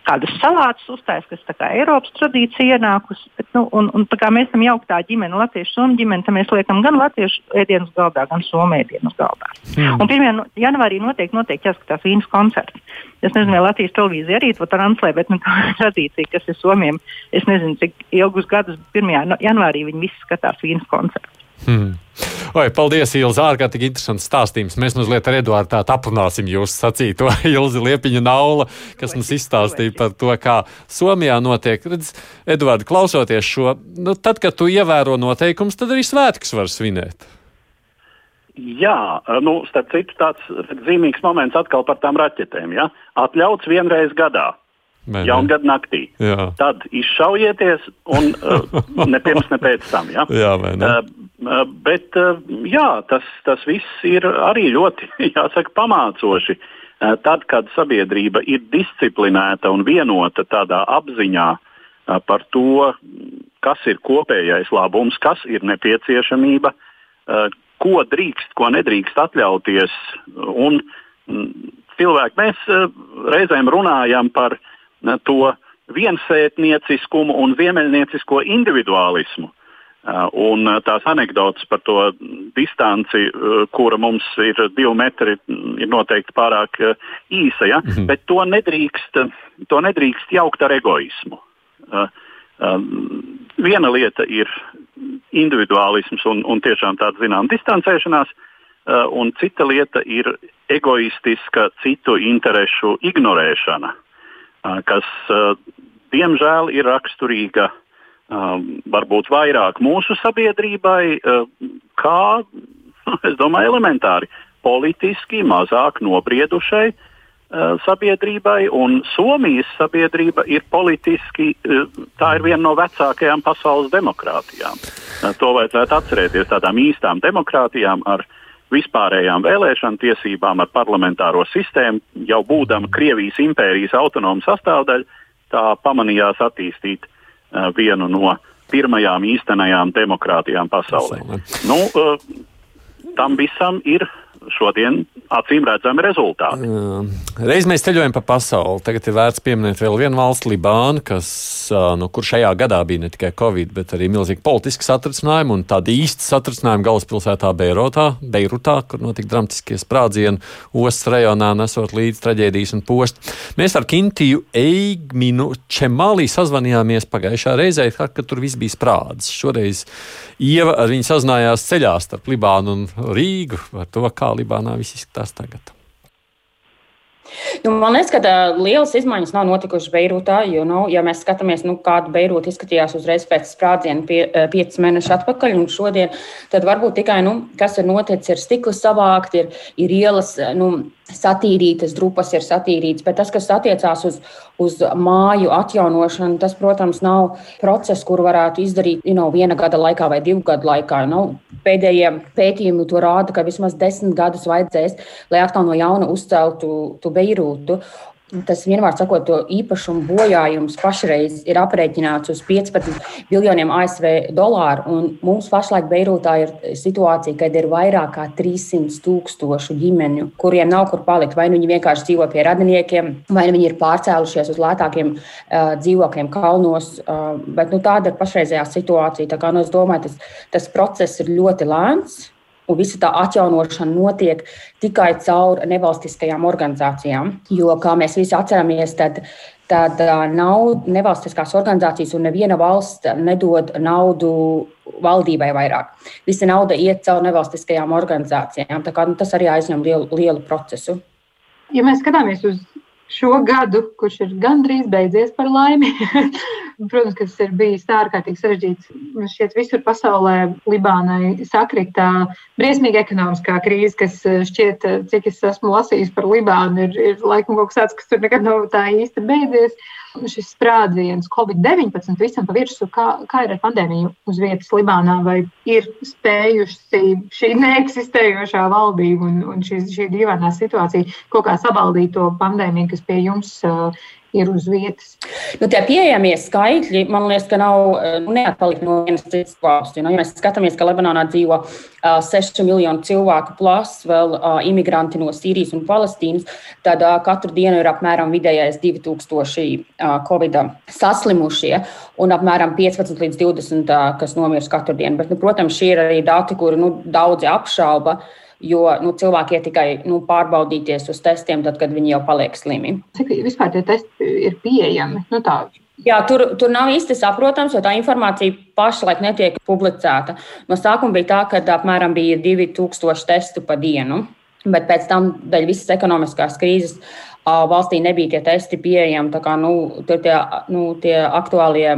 S8: kādus salātus uztais, kas tā kā Eiropas tradīcija ienākusi. Bet, nu, un, un tā mēs esam jauktā ģimene, latviešu somu ģimene, tad mēs liekam gan latviešu ēdienus galdā, gan somu ēdienus galdā. Mm. Un 1. janvārī noteikti, noteikti jāskatās vīnas koncerts. Es nezinu, vai Latvijas televīzija arī to translē, bet nu, tā tradīcija, kas ir somiem, es nezinu, cik ilgus gadus 1. janvārī viņi visi skatās vīnas koncertu.
S3: Hmm. Oi, paldies, Ilza. Ārkārtīgi interesants stāstījums. Mēs mazliet ar Eduardu tā aprunāsim jūsu sacīto. Ilza Liepiņa Naula, kas mums izstāstīja par to, kā Somijā notiek. Redz, Eduardu, klausoties šo, nu, tad, kad tu ievēro noteikumus, tad arī svētkus var svinēt.
S4: Jā, nu, starp citu, tāds zīmīgs moments atkal par tām raķetēm. Ja? Atļauts vienreiz gadā. Jaungada naktī. Jā. Tad izšaujieties, un uh, ne pirms, ne pēc tam. Ja?
S3: Jā, uh,
S4: uh, bet uh, jā, tas, tas viss ir arī ļoti jāsaka, pamācoši. Uh, tad, kad sabiedrība ir disciplinēta un vienota tādā apziņā uh, par to, kas ir kopējais labums, kas ir nepieciešamība, uh, ko drīkst, ko nedrīkst atļauties. Un, mm, cilvēki, mēs uh, reizēm runājam par uh, to viensētnieciskumu un ziemeļniecisko individualismu. Uh, un uh, tās anekdotas par to distanci, uh, kura mums ir divi metri, ir noteikti pārāk īsa. Ja? Mm -hmm. Bet to nedrīkst, to nedrīkst jaukt ar egoismu. Viena lieta ir individuālisms un, un tiešām tāda zināmā distancēšanās, un cita lieta ir egoistiska citu interesu ignorēšana kas diemžēl ir raksturīga varbūt vairāk mūsu sabiedrībai, kā, es domāju, elementāri politiski mazāk nobriedušai sabiedrībai, un Somijas sabiedrība ir politiski, tā ir viena no vecākajām pasaules demokrātijām. To vajadzētu atcerēties tādām īstām demokrātijām ar vispārējām vēlēšanu tiesībām ar parlamentāro sistēmu, jau būdama Krievijas impērijas autonoma sastāvdaļa, tā pamanījās attīstīt uh, vienu no pirmajām īstenajām demokrātijām pasaulē. pasaulē. Nu, uh, tam visam ir šodien acīm redzami rezultāti.
S3: Reiz mēs ceļojam pa pasauli. Tagad ir vērts pieminēt vēl vienu valsti, Libānu, kas, nu, kur šajā gadā bija ne tikai Covid, bet arī milzīgi politiski satricinājumi un tādi īsti satricinājumi galvaspilsētā Beirutā, Beirutā, kur notika dramatiskie sprādzieni ostas rajonā, nesot līdzi traģēdijas un postu. Mēs ar Kintiju Eigminu Čemālī sazvanījāmies pagājušā reizē, kad tur viss bija sprādzis. Šoreiz Ieva ar viņu sazinājās ceļā starp Libānu un Rīgu par to, kā Libānā viss izskatās tagad.
S9: Nu, man liekas, ka lielas izmaiņas nav notikušas Beirūtā. Jo, nu, ja mēs skatāmies, nu, kāda Beirūta izskatījās uzreiz pēc sprādziena, pie, piecus mēnešus atpakaļ un šodien, tad varbūt tikai nu, kas ir noticis, ir stikli savākt, ir, ir ielas. Nu, satīrītas, drupas ir satīrītas, bet tas, kas attiecās uz, uz māju atjaunošanu, tas, protams, nav process, kur varētu izdarīt you know, viena gada laikā vai divu gadu laikā. You know, pēdējie pētījumi to rāda, ka vismaz desmit gadus vajadzēs, lai atkal no jauna uzceltu Beirūtu. Tas vienmēr sakot, to īpašumu bojājums pašreiz ir aprēķināts uz 15 miljoniem ASV dolāru. Mums pašlaik Beirūtā ir situācija, kad ir vairāk kā 300 tūkstošu ģimeņu, kuriem nav kur palikt. Vai nu viņi vienkārši dzīvo pie radiniekiem, vai nu viņi ir pārcēlušies uz lētākiem uh, dzīvokļiem kalnos. Uh, bet nu, tāda ir pašreizējā situācija. Tā kā, nu, es domāju, tas, tas process ir ļoti lēns. Un visa tā atjaunošana notiek tikai caur nevalstiskajām organizācijām. Jo, kā mēs visi atceramies, tad, tad nav nevalstiskās organizācijas un neviena valsts nedod naudu valdībai vairāk. Visa nauda iet caur nevalstiskajām organizācijām. Kā, nu, tas arī aizņem lielu, lielu procesu.
S10: Ja mēs skatāmies uz šo gadu, kurš ir gandrīz beidzies par laimi. Protams, ka tas ir bijis ārkārtīgi sarežģīts. Šķiet, visur pasaulē Libānai sakrita briesmīga ekonomiskā krīze, kas eh, šķiet, eh, cik es esmu lasījis par Libānu, ir, ir laikam kaut kas tāds, kas tur nekad nav tā īsti beidzies šis sprādziens, Covid-19 visam pa virsmu, kā, kā ir ar pandēmiju uz vietas Libānā, vai ir spējusi šī neeksistējošā valdība un, un šī, šī dīvainā situācija kaut kā sabaldīt to pandēmiju, kas pie jums uh, ir uz vietas.
S9: Nu, tie pieejamie skaitļi, man liekas, ka nav nu, neatpalikt no vienas citas valsts. Nu, ja mēs skatāmies, ka Lebanonā dzīvo uh, 6 miljonu cilvēku, plus vēl uh, imigranti no Sīrijas un Palestīnas, tad uh, katru dienu ir apmēram vidējais 2000 uh, covid saslimušie un apmēram 15 līdz 20, uh, kas nomirst katru dienu. Bet, nu, protams, šie ir arī dati, kuri nu, daudzi apšauba. Uh, jo nu, cilvēki ir tikai nu, pārbaudīties uz testiem, tad, kad viņi jau paliek slimi.
S10: Cik vispār tie testi ir pieejami? Nu, tā.
S9: Jā, tur, tur nav īsti saprotams, jo tā informācija pašlaik netiek publicēta. No sākuma bija tā, ka apmēram bija 2000 testu pa dienu, bet pēc tam, dēļ visas ekonomiskās krīzes, valstī nebija tie testi pieejami. Kā, nu, tie, nu, tie aktuālie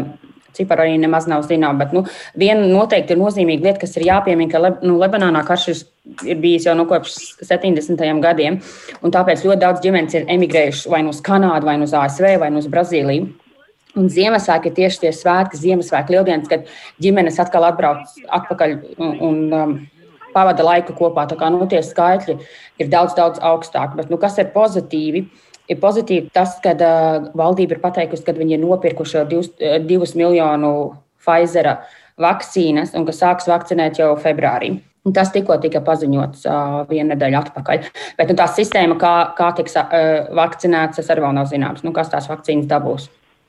S9: cipari arī nemaz nav zināmi. Bet nu, viena noteikti ir nozīmīga lieta, kas ir jāpiemina, ka nu, Lebanonā karš ir, ir bijis jau no nu, kopš 70. gadiem. Tāpēc ļoti daudz ģimenes ir emigrējuši vai nu uz Kanādu, vai nu uz ASV, vai nu uz Brazīliju. Un Ziemassvētki ir tieši tie svētki, Ziemassvētku lieldienas, kad ģimenes atkal atbrauc atpakaļ un, un um, pavada laiku kopā. Tā kā nu, tie skaitļi ir daudz, daudz augstāki. Bet nu, kas ir pozitīvi? Uh, Ir pozitīvi tas, ka uh, valdība ir pateikusi, ka viņi ir nopirkuši divus, divus miljonu Pfizer vakcīnas un ka sāks vakcinēt jau februārī. Un tas tikko tika paziņots uh, vienu nedēļu atpakaļ. Bet nu, tā sistēma, kā, kā tiks uh, vakcinēts, tas arī vēl nav zināms. Nu, kas tās vakcīnas dabūs?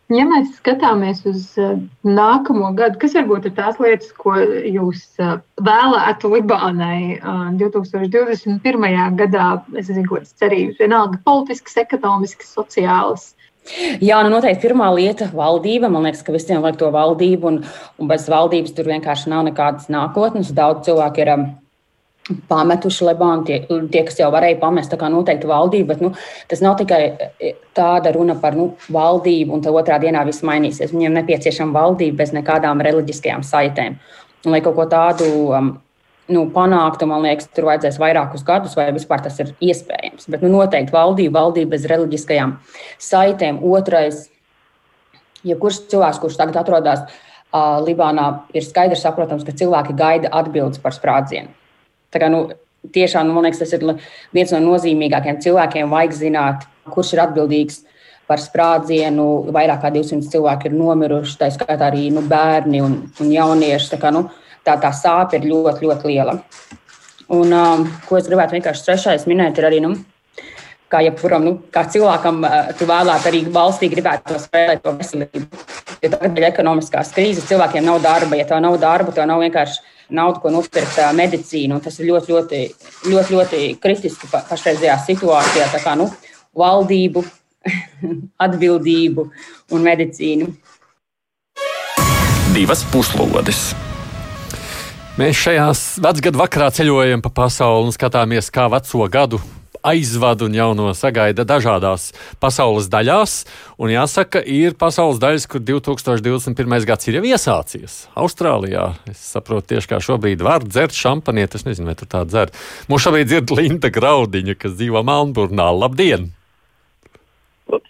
S10: Ja mēs skatāmies uz uh, nākamo gadu, kas varbūt ir tās lietas, ko jūs uh, vēlētu Libānai uh, 2021. gadā, es nezinu, kādas cerības, vienalga politiskas, ekonomiskas, sociālas.
S9: Jā, nu noteikti pirmā lieta - valdība. Man liekas, ka visiem vajag to valdību, un, un bez valdības tur vienkārši nav nekādas nākotnes. Daudz cilvēku ir. Um, pametuši Libānu, tie, tie, kas jau varēja pamest, tā kā noteikti valdība, bet nu, tas nav tikai e, tāda runa par nu, valdību, un tā otrā dienā viss mainīsies. Viņiem nepieciešama valdība bez nekādām reliģiskajām saitēm. Un, lai kaut ko tādu um, nu, panāktu, man liekas, tur vajadzēs vairākus gadus, vai vispār tas ir iespējams. Bet nu, noteikti valdība, valdība bez reliģiskajām saitēm. Otrais, ja kurš cilvēks, kurš tagad atrodas uh, Libānā, ir skaidrs, saprotams, ka cilvēki gaida atbildes par sprādzienu. Tā kā, nu, tiešām nu, man liekas, tas ir viens no nozīmīgākajiem cilvēkiem. Vajag zināt, kurš ir atbildīgs par sprādzienu. Vairāk kā 200 cilvēki ir nomiruši, tā skaitā arī nu, bērni un, un jaunieši. Tā, kā, nu, tā, tā sāpe ir ļoti, ļoti liela. Un, um, ko es gribētu vienkārši trešais minēt, ir arī, nu, kā jebkuram nu, kā cilvēkam, uh, tu vēlētu arī valstī gribētu spēlēt, to veselību. Jo tagad ir ekonomiskās krīzes, cilvēkiem nav darba. Ja tev nav darba, tev nav vienkārši naudu, ko nopirkt medicīnu. Tas ir ļoti, ļoti, ļoti, ļoti kritiski pašreizējā situācijā. Tā kā nu, valdību, atbildību un medicīnu.
S1: Divas puslodes.
S3: Mēs šajās vecgadu vakarā ceļojam pa pasauli un skatāmies, kā veco gadu aizvada un jauno sagaida dažādās pasaules daļās. Un jāsaka, ir pasaules daļas, kur 2021. gads ir jau iesācies. Austrālijā, es saprotu, tieši kā šobrīd var dzert šampanieti, es nezinu, vai tur tā dzer. Mums šobrīd ir Linda Graudiņa, kas dzīvo Melnburnā. Labdien!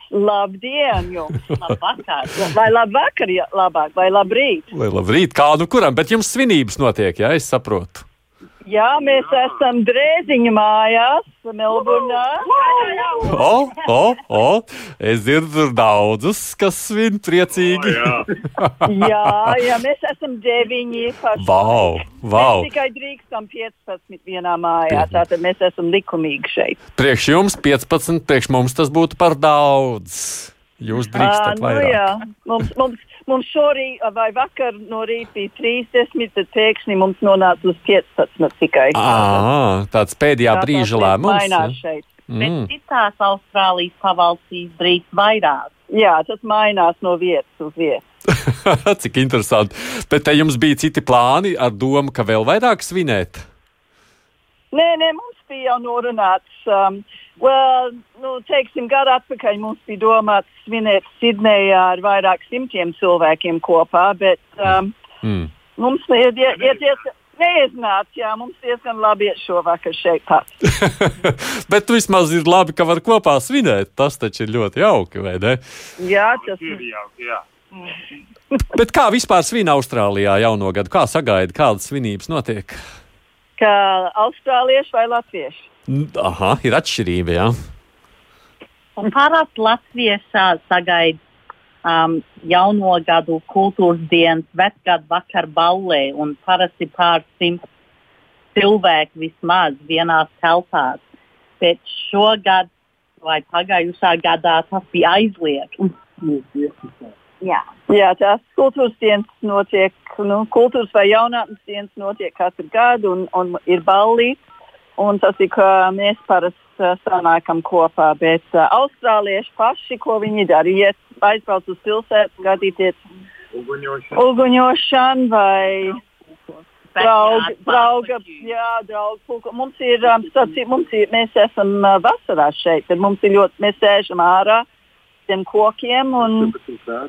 S11: Labdien, jums! Labvakar! Vai labvakar, ja labāk, vai labrīt?
S3: Vai labrīt, kā nu kuram, bet jums svinības notiek, jā, es saprotu.
S11: Jā, mēs esam drēziņu mājās, Melburnā.
S3: O, o, o, es dzirdu daudzus, kas svin priecīgi.
S11: Oh, jā. jā, jā, mēs esam deviņi. Paši.
S3: Wow, wow.
S11: Mēs tikai drīkstam 15 vienā mājā, tātad mēs esam likumīgi šeit.
S3: Priekš jums 15, priekš mums tas būtu par daudz. Jūs drīkstat
S11: nu
S3: vairāk.
S11: jā, mums, mums, mums šorīt vai vakar no rīta bija 30, tad pēkšņi mums nonāca uz 15 tikai.
S3: À, tāds pēdējā
S11: Tā
S3: brīža lēmums. Mm.
S12: Bet citās Austrālijas pavalstīs drīkst vairāk.
S11: Jā, tas mainās no vietas uz vietu.
S3: Cik interesanti. Bet te jums bija citi plāni ar domu, ka vēl vairāk svinēt?
S11: Nē, nē, mums bija jau norunāts. Um, well, nu, teiksim, gadu atpakaļ mums bija domāts svinēt Sidnejā ar vairāk simtiem cilvēkiem kopā, bet um,
S3: Mm.
S11: mums ir, diezgan neiznāca. Jā, mums diezgan labi iet šovakar šeit pat.
S3: Bet vismaz ir labi, ka var kopā svinēt. Tas taču ir ļoti jauki, vai ne?
S11: Jā, tas
S13: ir jauki. Jā.
S3: Bet kā vispār svin Austrālijā jauno gadu? Kā sagaida, kādas svinības notiek?
S11: Kā austrālieši vai latvieši?
S3: Aha, ir atšķirība, jā.
S12: Un parasti latvieši sagaida um, jauno gadu kultūras dienas, vecgadu vakar ballē un parasti pār simt cilvēku vismaz vienās telpās. Bet šogad vai pagājušā gadā tas bija aizliegts. Jā.
S11: Jā, tās kultūras dienas notiek, nu, kultūras vai jaunatnes dienas notiek katru gadu un, un ir ballīts. Un tas ir, ka mēs parasti uh, sanākam kopā, bet uh, austrālieši paši, ko viņi dara, iet aizbrauc uz pilsētu, gadīties. Uguņošanu vai draugu, drauga, jā, draugu pulku. Mums ir, um, starp, mums ir, mēs esam uh, vasarā šeit, tad mums ir ļoti, mēs sēžam ārā tiem kokiem un uh,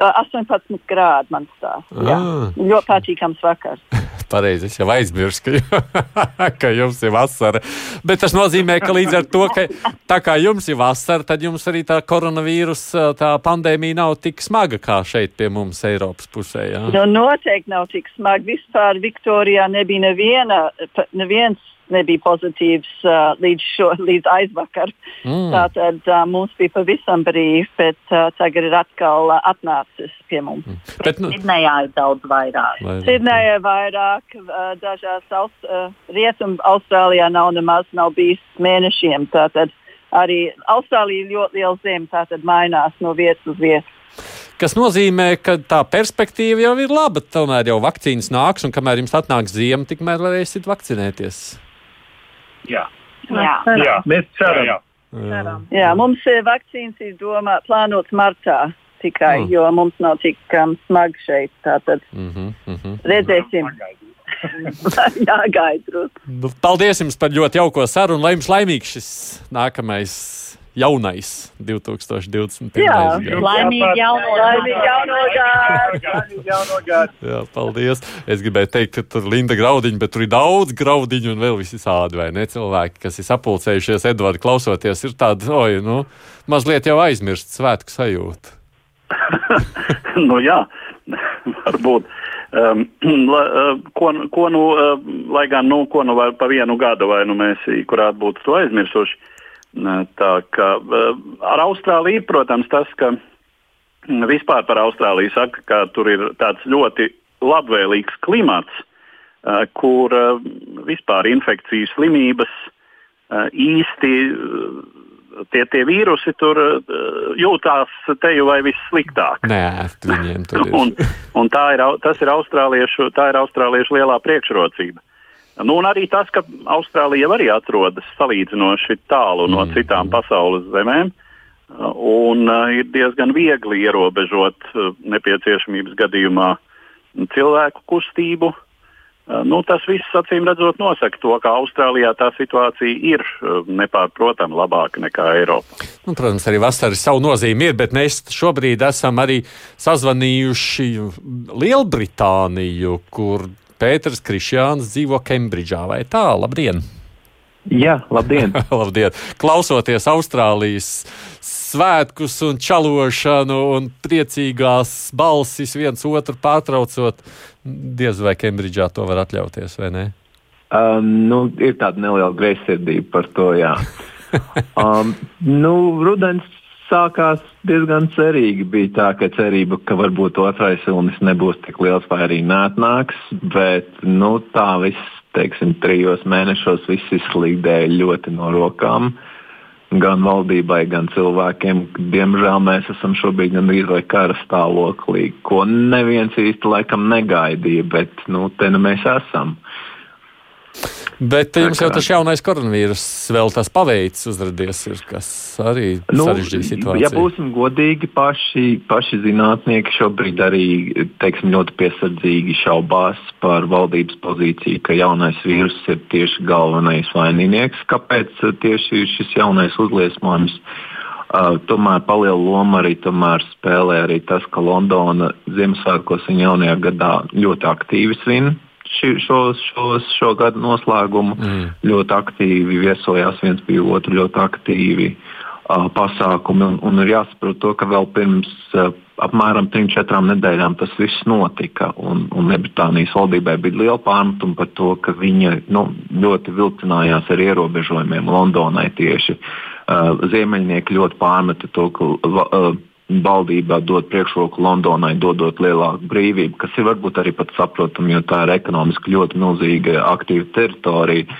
S11: 18 grādi man
S3: Ah.
S11: ļoti patīkams vakars.
S3: Pareizi, es jau aizmirsu, ka, ka jums ir vasara. Bet tas nozīmē, ka līdz ar to, ka tā kā jums ir vasara, tad jums arī tā koronavīrusa tā pandēmija nav tik smaga kā šeit pie mums Eiropas pusē. Jā.
S11: Nu, noteikti nav tik smagi. Vispār Viktorijā nebija neviena, neviens nebija pozitīvs uh, līdz, šo, līdz aizvakar.
S3: Mm.
S11: Tātad uh, mums bija pavisam brīvi, bet uh, tagad ir atkal uh, atnācis pie mums.
S3: Bet, nu,
S12: Sidnejā ir daudz vairāk.
S11: Sidnejā ir vairāk, uh, dažās aust, uh, rietumu Austrālijā nav nemaz nav bijis mēnešiem. Tātad arī Austrālija ir ļoti liela zeme, tātad mainās no vietas uz vietu.
S3: kas nozīmē, ka tā perspektīva jau ir laba. Tomēr jau vakcīnas nāks, un kamēr jums atnāks ziema, tikmēr varēsiet vakcinēties.
S13: Jā.
S12: Jā.
S13: Jā.
S4: Mēs ceram.
S13: Jā,
S3: Jā.
S11: Jā, mums ir vakcīnas ir domā, plānotas martā tikai,
S3: Mm.
S11: jo mums nav tik um, smagi šeit. Tātad
S3: Mm -hmm, mm -hmm.
S11: redzēsim. Jā, gaidot.
S3: Nu, paldies jums par ļoti jauko sarunu, lai jums laimīgs šis nākamais jaunais 2021.
S11: Jā.
S12: Laimīgi jauno
S11: gadu!
S3: paldies. Es gribēju teikt, ka tur ir Linda graudiņa, bet tur ir daudz graudiņu un vēl visādi, vai ne? Cilvēki, kas ir sapulcējušies, Edvards, klausoties, ir tādi, oi, nu, mazliet jau aizmirst svētku sajūtu.
S4: nu, jā, varbūt. Um, la, uh, ko, ko nu, uh, lai gan nu, ko nu vai pa vienu gadu, vai nu mēs kurāt būtu to aizmirsuši. Uh, Tā kā uh, ar Austrāliju, protams, tas, ka mm, vispār par Austrāliju saka, ka tur ir tāds ļoti labvēlīgs klimats, uh, kur uh, vispār infekcijas slimības īsti tie, tie vīrusi tur jūtās te jau vai vissliktāk.
S3: Nē, viņiem tur ir.
S4: Un, un tā ir, tas ir austrāliešu, tā ir austrāliešu lielā priekšrocība. Nu, un arī tas, ka Austrālija jau arī atrodas salīdzinoši tālu no
S3: Mm.
S4: citām pasaules zemēm, un uh, ir diezgan viegli ierobežot uh, nepieciešamības gadījumā cilvēku kustību. Uh, Nu, tas viss, acīm redzot, nosaka to, ka Austrālijā tā situācija ir nepārprotami labāka nekā Eiropā.
S3: Nu, protams, arī vasara savu nozīmi ir, bet mēs šobrīd esam arī sazvanījuši Lielbritāniju, kur Pēters Krišjāns dzīvo Kembridžā. Vai tā? Labdien!
S14: Jā, labdien!
S3: Labdien! Klausoties Austrālijas svētkus un čalošanu un priecīgās balsis viens otru pārtraucot, diez vai Kembridžā to var atļauties, vai ne?
S14: Um, nu, ir tāda neliela greizsirdība par to, jā. Um, nu, rudens sākās diezgan cerīgi. Bija tā, ka cerība, ka varbūt otrais vilnis nebūs tik liels vai arī neatnāks, bet nu, tā viss, teiksim, trijos mēnešos viss izslīdēja ļoti no rokām. gan valdībai, gan cilvēkiem. Diemžēl mēs esam šobrīd gandrīz vai kara stāvoklī, ko neviens īsti laikam negaidīja, bet nu, te nu mēs esam.
S3: Bet jums jau tas jaunais koronavīrus vēl tas paveicis uzradies, ir, kas arī nu, sarežģīja situāciju.
S14: Ja būsim godīgi, paši, paši zinātnieki šobrīd arī teiksim, ļoti piesardzīgi šaubās par valdības pozīciju, ka jaunais vīrus ir tieši galvenais vaininieks. Kāpēc tieši šis jaunais uzliesmojums? Uh, tomēr palielu lomu arī spēlē arī tas, ka Londona Ziemassvētkos un jaunajā gadā ļoti aktīvi svin ši, šos, šos, šo gadu noslēgumu. Mm. Ļoti aktīvi viesojās viens pie otru, ļoti aktīvi uh, pasākumi. Un, un ir jāsaprot, to, ka vēl pirms uh, apmēram 3-4 nedēļām tas viss notika. Un, un Lielbritānijas valdībai bija liela pārmetuma par to, ka viņa nu, ļoti vilcinājās ar ierobežojumiem Londonai tieši. Uh, Ziemeļnieki ļoti pārmeta to, ka uh, valdībā dod priekšroku Londonai, dodot lielāku brīvību, kas ir varbūt arī pat saprotami, jo tā ir ekonomiski ļoti milzīga aktīva teritorija.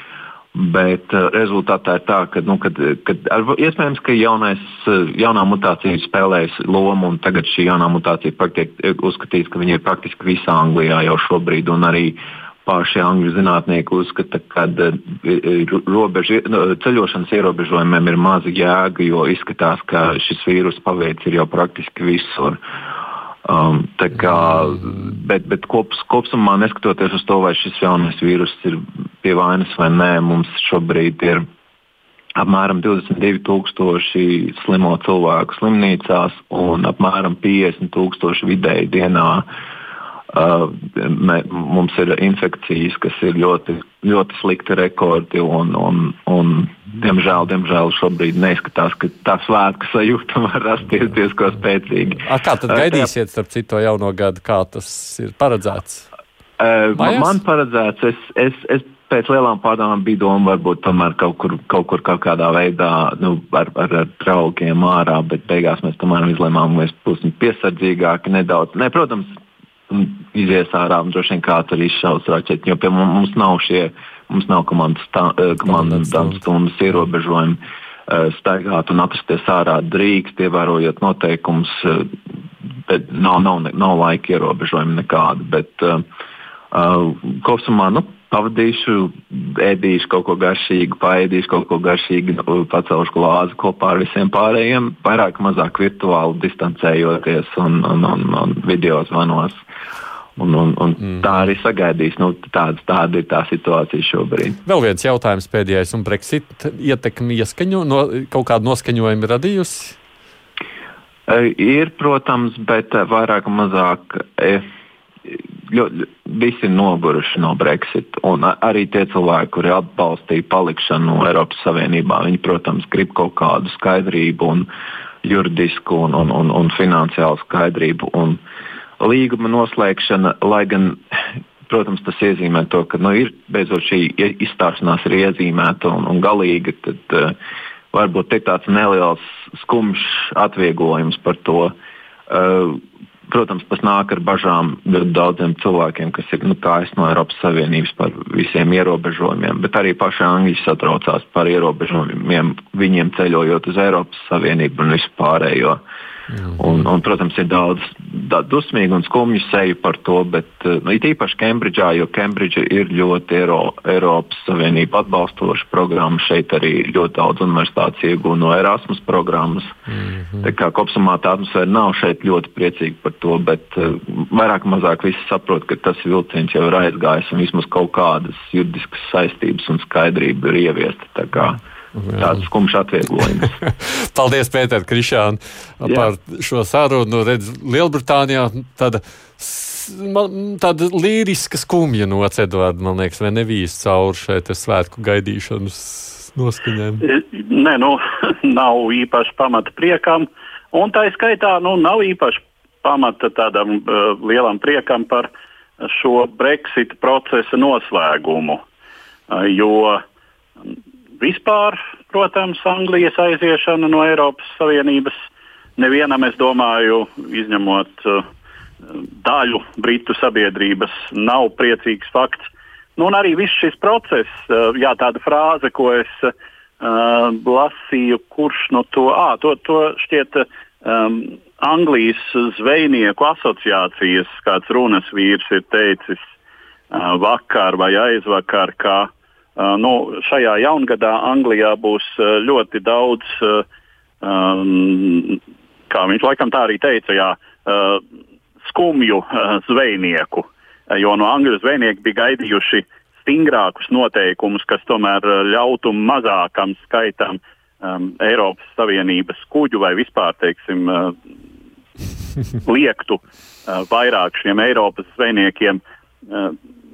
S14: Bet uh, rezultātā ir tā, ka, nu, kad, kad ar, iespējams, ka jaunais, uh, jaunā mutācija spēlēs lomu, un tagad šī jaunā mutācija tiek uzskatīta, ka viņa ir praktiski visā Anglijā jau šobrīd, arī uh, paši angļu zinātnieki uzskata, ka eh, robežu, ceļošanas ierobežojumiem ir maza jēga, jo izskatās, ka šis vīrus paveicis jau praktiski visur. Um, kā, bet bet kops, kopumā, neskatoties uz to, vai šis jaunais vīrus ir pie vainas vai nē, mums šobrīd ir apmēram 22,000 slimo cilvēku slimnīcās un apmēram 50,000 vidēji dienā Uh, mē, mums ir infekcijas, kas ir ļoti, ļoti slikti rekordi. Un, un, un, diemžēl, diemžēl šobrīd neizskatās, ka tā svētku sajūta var rasties diezgan spēcīgi.
S3: A, kā tad gaidīsiet, starp citu, to jauno gadu, kā tas ir paredzēts?
S14: Mājās? man paredzēts, es, es, es pēc lielām pārdomām bija doma varbūt tomēr kaut kur, kaut kur kaut kādā veidā nu, ar, ar, ar draugiem ārā, bet beigās mēs tomēr izlēmām, ka mēs būsim piesardzīgāki nedaudz. Ne, protams, izies ārā un droši vien kāds arī izšaus raķeti, jo pie mums, nav šie, mums nav komandas, tā, eh, komandas stundas ierobežojumi. Eh, staigāt un atrasties ārā drīkst, ievērojot noteikumus, eh, bet nav, nav, nav laika ierobežojumi nekādi. Bet, uh, kopumā nu, pavadīšu, ēdīšu kaut ko garšīgu, paēdīšu kaut ko garšīgu, pacelšu glāzi kopā ar visiem pārējiem, vairāk mazāk virtuāli distancējoties un, un, un, un video zvanos. Un, un, un mm. Tā arī sagaidīs. Nu, tāds, tāda ir tā situācija šobrīd.
S3: Vēl viens jautājums pēdējais, un Brexit ietekmi ieskaņo, no, kaut kādu noskaņojumu radījusi?
S14: Ir, protams, bet vairāk vai mazāk. E, ļoti, visi ir noguruši no Brexit. Un arī tie cilvēki, kuri atbalstīja palikšanu Eiropas Savienībā, viņi, protams, grib kaut kādu skaidrību, un juridisku un, un, un, un finansiālu skaidrību. Un līguma noslēgšana, lai gan, protams, tas iezīmē to, ka nu, ir beidzot šī izstāšanās ir iezīmēta un, un galīga, tad uh, varbūt ir tāds neliels skumjš atvieglojums par to. Uh, Protams, tas nāk ar bažām ļoti daudziem cilvēkiem, kas ir nu, no Eiropas Savienības par visiem ierobežojumiem, bet arī paši angļi satraucās par ierobežojumiem viņiem ceļojot uz Eiropas Savienību un vispārējo. Uh, Un, un, protams, ir daudz dusmīgu un skumju seju par to, bet eh, nu, it īpaši Kembridžā, jo Kembridža ir ļoti Eiro, Eiropas Savienība atbalstoša programma. Šeit arī ļoti daudz universitātes iegūta no Erasmus programmas. Mm -hmm. Tā kā kopumā tā atmosfēra nav šeit ļoti priecīga par to, bet uh, vairāk vai mazāk visi saprot, ka tas vilciens jau ir aizgājis un vismaz kaut kādas juridiskas saistības un skaidrība ir ieviesta. Tāds skumjš atvieglojums.
S3: Paldies, Pēter, Krišān, par šo sarunu. Redz, Lielbritānijā tāda, tāda līriska skumja noc, Edvard, man liekas, vai nevijas cauri šeit svētku gaidīšanas noskaņām?
S4: Nē, nu, nav īpaši pamata priekam, un tā skaitā nu, nav īpaši pamata tādam uh, lielam priekam par šo Brexit procesa noslēgumu. Uh, jo vispār, protams, Anglijas aiziešana no Eiropas Savienības nevienam, es domāju, izņemot uh, daļu Britu sabiedrības, nav priecīgs fakts. Nu, un arī viss šis process, uh, jā, tāda frāze, ko es uh, lasīju, kurš no to, ah, to, to šķiet um, Anglijas zvejnieku asociācijas kāds runas vīrs ir teicis uh, vakar vai aizvakar, ka uh, nu, šajā jaungadā Anglijā būs uh, ļoti daudz, uh, um, kā viņš laikam tā arī teica, jā, uh, skumju uh, zvejnieku, uh, jo no angļu zvejnieki bija gaidījuši stingrākus noteikumus, kas tomēr uh, ļautu mazākam skaitam um, Eiropas Savienības kuģu vai vispār, teiksim, uh, liektu uh, vairāk šiem Eiropas zvejniekiem uh,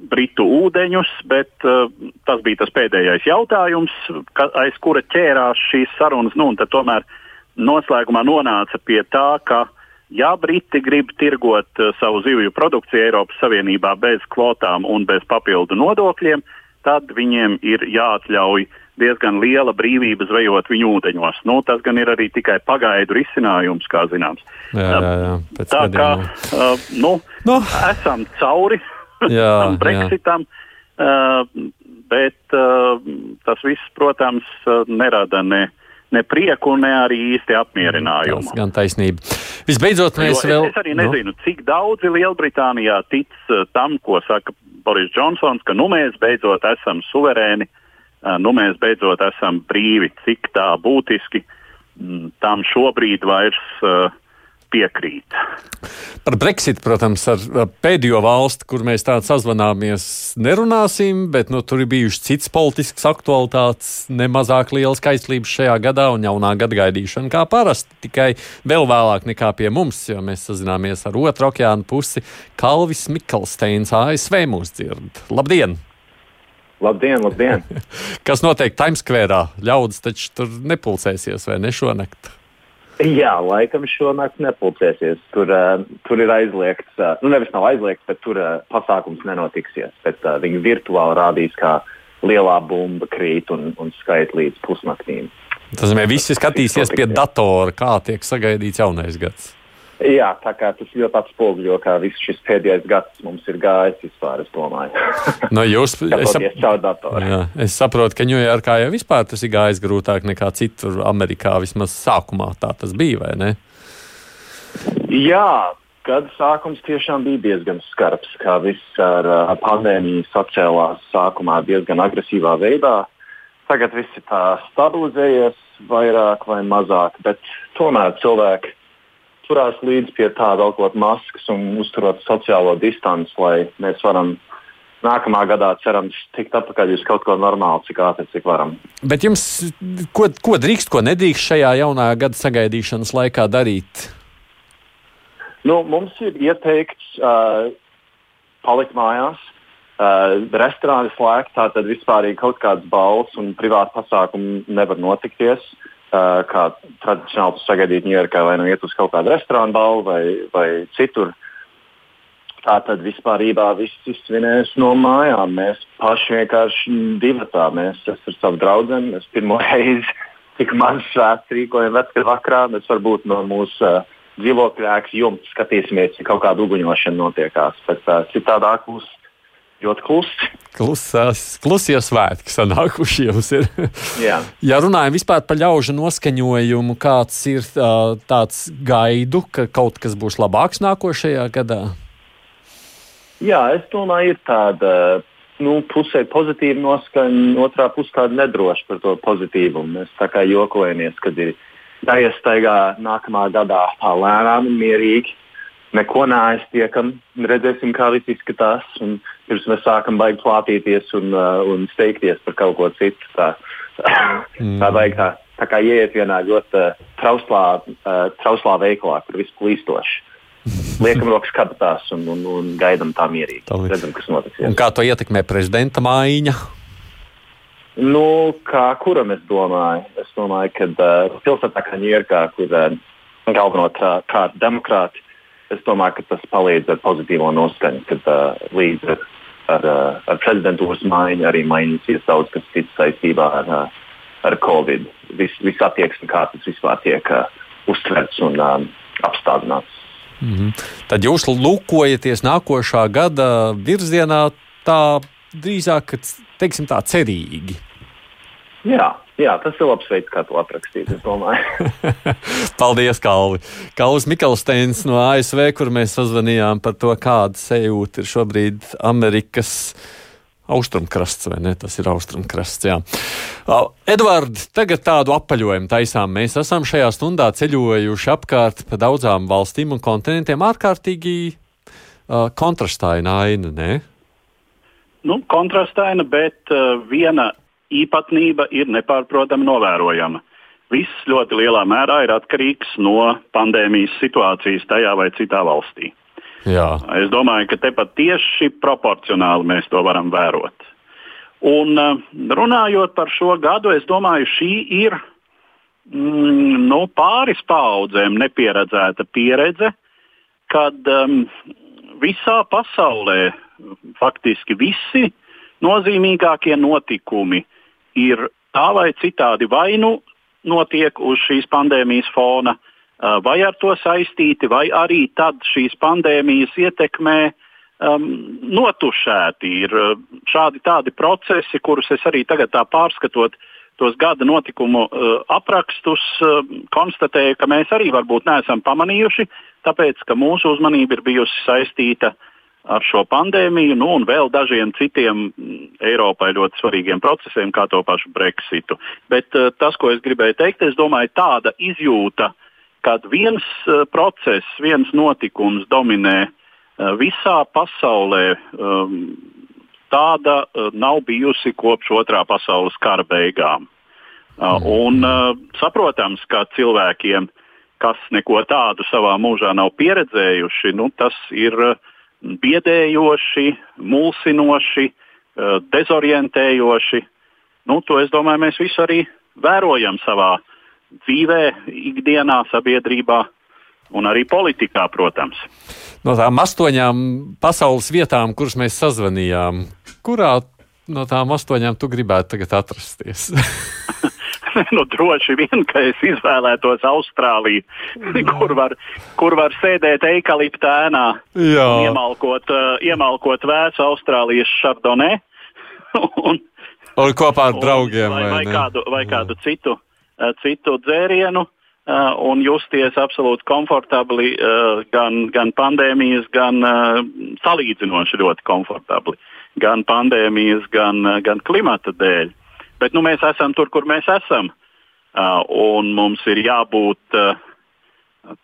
S4: britu ūdeņus, bet uh, tas bija tas pēdējais jautājums, ka, aiz kura ķērās šīs sarunas. Nu, tomēr noslēgumā nonāca pie tā, ka ja Briti grib tirgot uh, savu zivju produkciju Eiropas Savienībā bez kvotām un bez papildu nodokļiem, tad viņiem ir jāatļauj diezgan liela brīvība zvejot viņu ūdeņos. Nu, tas gan ir arī tikai pagaidu risinājums, kā zināms.
S3: Jā, jā, jā. Pēc
S4: Tā kā uh, nu,
S3: Nu.
S4: esam cauri
S3: Jā,
S4: tam Brexitam, uh, bet uh, tas viss, protams, uh, nerada ne, ne prieku, ne arī īsti apmierinājumu.
S3: Tas gan taisnība. Visbeidzot, mēs
S4: Jo
S3: vēl.
S4: es, arī nezinu, nu. cik daudzi Lielbritānijā tic tam, ko saka Boris Džonsons, ka nu mēs beidzot esam suverēni, nu mēs beidzot esam brīvi. Cik tā būtiski mm, tam šobrīd vairs uh, piekrīt.
S3: Par Brexit, protams, ar ar pēdējo valsti, kur mēs tādā sazvanāmies, nerunāsim, bet nu, tur ir bijušas citas politiskas aktualitātes, nemazāk liela skaistlība šajā gadā un jaunā gada gaidīšana kā parasti. Tikai vēl vēlāk nekā pie mums, jo mēs sazināmies ar otru okeānu pusi. Kalvis Mikelsteins ASV mūs dzird. Labdien!
S15: Labdien, labdien!
S3: Kas notiek Times Square? Ļaudis taču tur nepulcēsies vai ne šonakt?
S15: Jā, laikam šonakt nepulcēsies. Tur, uh, tur ir aizliegts, uh, nu nevis nav aizliegts, bet tur uh, pasākums nenotiksies. Bet, uh, viņi virtuāli rādīs, kā lielā bumba krīt un, un skait līdz pusnaktīm.
S3: Tas nozīmē, visi skatīsies pie datora, kā tiek sagaidīts jaunais gads.
S15: Jā, tā kā tas ļoti atspoguļo, kā viss šis pēdējais gads mums ir gājis vispār, es domāju.
S3: No jūs, es, sap, jā, es saprotu, ka Ņujorkā jau vispār tas ir gājis grūtāk nekā citur Amerikā. Vismaz sākumā tā tas bija, vai ne?
S15: Jā, gada sākums tiešām bija diezgan skarbs, kā viss ar uh, pandēmiju sacēlās sākumā diezgan agresīvā veidā. Tagad viss ir tā stabilizējies vairāk vai mazāk, bet tomēr cilvēki turās līdzi pie tā, velkot maskas un uzturot sociālo distanci, lai mēs varam nākamā gadā cerams tikt atpakaļ uz kaut ko normālu, cik ātri, cik varam.
S3: Bet jums, ko, ko drīkst, ko nedrīkst šajā jaunā gada sagaidīšanas laikā darīt?
S15: Nu, mums ir ieteikts uh, palikt mājās, uh, restorāni slēgt, tātad vispār kaut kādas balvas un privāti pasākumi nevar notikties. Uh, kā tradicionāli sagaidīt Ņujorkā, vai nu iet uz kaut kādu restorānu balvu vai, vai citur. Tā tad vispār viss izsvinēs no mājām. Mēs paši vienkārši divi tā. Mēs ar savu draugu, mēs pirmo reizi tik maz svētku rīkojam vecā vakarā. Mēs varbūt no mūsu uh, dzīvokļa ēkas jumta skatīsimies, ja kaut kāda uguņošana notiekās. Bet uh, citādāk būs ļoti klusi.
S3: Klusās, klusie svētki sanākuši jums ir.
S15: Jā.
S3: ja runājam vispār par ļaužu noskaņojumu, kāds ir uh, tāds gaidu, ka kaut kas būs labāks nākošajā gadā?
S15: Jā, es domāju, ir tāda nu, pusē pozitīva noskaņa, otrā pusē tāda nedroša par to pozitīvumu. Mēs tā kā jokojamies, kad ir jāiestaigā nākamā gadā lēnām un mierīgi. Neko neaiztiekam, redzēsim, kā viss izskatās. Un pirms mēs sākam baigt plātīties un, uh, un steigties par kaut ko citu. Tā,
S3: Mm.
S15: tā vajag tā, tā kā ieiet vienā ļoti uh, trauslā, uh, trauslā veikalā, kur viss plīstoši. Liekam rokas kabatās un, un, un gaidām tā mierīgi. Redzam, kas notiks.
S3: Un kā to ietekmē prezidenta maiņa?
S15: Nu, kā kuram es domāju? Es domāju, ka uh, pilsētā kā Ņujorkā, kur uh, galvenokārt demokrāti, es domāju, ka tas palīdz ar pozitīvo noskaņu, kad uh, līdz ar, ar, uh, ar prezidentūras maiņu arī mainīsies daudz kas cits saistībā ar, uh, ar Covid. Viss vis attieksme, kā tas vispār tiek uh, uztverts un um, apstādināts.
S3: Mm -hmm. Tad jūs lūkojaties nākošā gada virzienā tā drīzāk, teiksim tā, cerīgi.
S15: Jā, jā, tas ir labs veids, kā to aprakstīt.
S3: Paldies, Kalvi. Kalvis Mikelsteins no ASV, kur mēs sazvanījām par to, kāda sajūta ir šobrīd Amerikas. Austrumkrasts, vai ne? Tas ir austrumkrasts. Jā. Edvards, tagad tādu apaļojumu taisām. Mēs esam šajā stundā ceļojuši apkārt pa daudzām valstīm un kontinentiem. ārkārtīgi uh, kontrastaina aina, ne?
S4: Nu, kontrastaina, bet uh, viena īpatnība ir nepārprotami novērojama. Viss ļoti lielā mērā ir atkarīgs no pandēmijas situācijas tajā vai citā valstī.
S3: Jā.
S4: Es domāju, ka tepat tieši proporcionāli mēs to varam vērot. Un uh, runājot par šo gadu, es domāju, šī ir mm, nu, pāris paudzēm nepieredzēta pieredze, kad um, visā pasaulē faktiski visi nozīmīgākie notikumi ir tā vai citādi vai nu notiek uz šīs pandēmijas fona, vai ar to saistīti, vai arī tad šīs pandēmijas ietekmē um, notušēti. Ir šādi tādi procesi, kurus es arī tagad tā pārskatot tos gada notikumu uh, aprakstus, uh, konstatēju, ka mēs arī varbūt neesam pamanījuši, tāpēc ka mūsu uzmanība ir bijusi saistīta ar ar šo pandēmiju, nu, un vēl dažiem citiem mm, Eiropai ļoti svarīgiem procesiem, kā to pašu Brexitu. Bet uh, tas, ko es gribēju teikt, es domāju, tāda izjūta, kad viens uh, process, viens notikums dominē uh, visā pasaulē, um, tāda nav bijusi kopš otrā pasaules kara beigām. Uh, un saprotams, ka cilvēkiem, kas neko tādu savā mūžā nav pieredzējuši, nu, tas ir uh, biedējoši, mulsinoši, eh, dezorientējoši. Nu, to es domāju, mēs visi arī vērojam savā dzīvē, ikdienā, sabiedrībā un arī politikā, protams.
S3: No tām astoņām pasaules vietām, kuras mēs sazvanījām, kurā no tām astoņām tu gribētu tagad atrasties?
S4: nu, droši vien, ka es izvēlētos Austrāliju, kur var, kur var sēdēt eikalipta ēnā iemalkot, uh, iemalkot vēsu Austrālijas šardonē.
S3: un, un kopā ar draugiem.
S4: Un, vai, vai,
S3: vai,
S4: kādu, vai kādu citu, uh, citu dzērienu. Uh, un justies absolūti komfortabli uh, gan, gan pandēmijas, gan uh, salīdzinoši ļoti komfortabli. Gan pandēmijas, gan, gan klimata dēļ. Bet nu, mēs esam tur, kur mēs esam. Uh, un mums ir jābūt uh,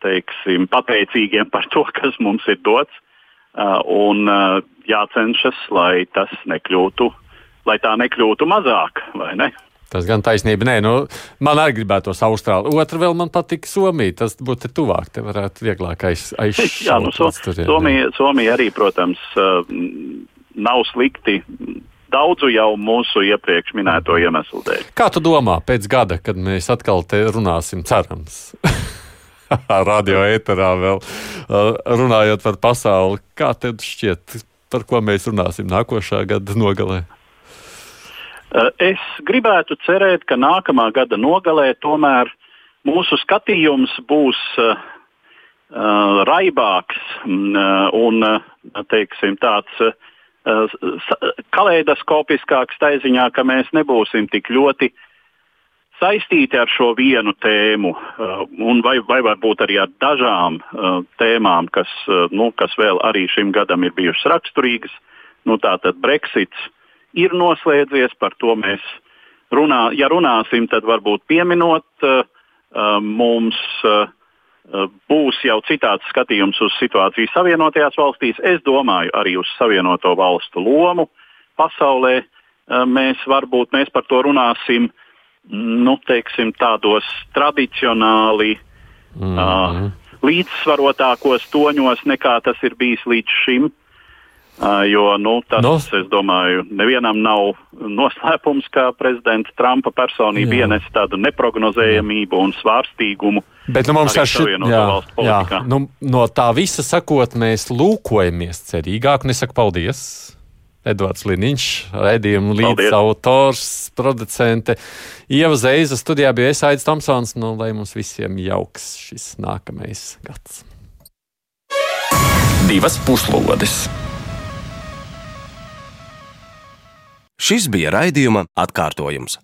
S4: teiksim, pateicīgiem par to, kas mums ir dots. Uh, un jācenšas, lai tas nekļūtu, lai tā nekļūtu mazāk, vai ne?
S3: Tas gan taisnība. Nē, nu, man arī gribētos Austrāliju. Otra vēl man patīk Somija. Tas būtu tuvāk. Te varētu vieglāk aiz, aizšķirt.
S4: Jā, nu, so, Somija, Somija arī, protams, nav slikti daudzu jau mūsu iepriekš minēto iemeslu dēļ.
S3: Kā tu domā, pēc gada, kad mēs atkal te runāsim, cerams? Radio ēterā vēl runājot par pasauli, kā tev šķiet, par ko mēs runāsim nākošā gada nogalē?
S4: Es gribētu cerēt, ka nākamā gada nogalē tomēr mūsu skatījums būs uh, raibāks uh, un uh, teiksim, tāds uh, kaleidoskopiskāks tā ziņā, ka mēs nebūsim tik ļoti saistīti ar šo vienu tēmu, uh, vai, vai varbūt arī ar dažām uh, tēmām, kas, uh, nu, kas vēl arī šim gadam ir bijušas raksturīgas. Nu, Tātad Brexits ir noslēdzies, par to mēs runā, ja runāsim, tad varbūt pieminot mums Eh, būs jau citāds skatījums uz situāciju Savienotajās valstīs. Es domāju arī uz Savienoto valstu lomu pasaulē. Eh, mēs varbūt mēs par to runāsim nu, teiksim, tādos tradicionāli mm -hmm. līdzsvarotākos toņos, nekā tas ir bijis līdz šim. Jo nu, tas, no. es domāju, nevienam nav noslēpums, ka prezidenta Trumpa personība ienes tādu neprognozējamību un svārstīgumu.
S3: Bet nu, mums šī, jā, jā, nu, no tā visa sakot, mēs lūkojamies cerīgāk, un es saku paldies. Edvards Liniņš, raidījuma līdzautors, producente. Ieva Zeiza studijā bija es Aits Tomsons, nu, lai mums visiem jauks šis nākamais gads.
S16: Divas puslodes! Šis bija raidījuma atkārtojums.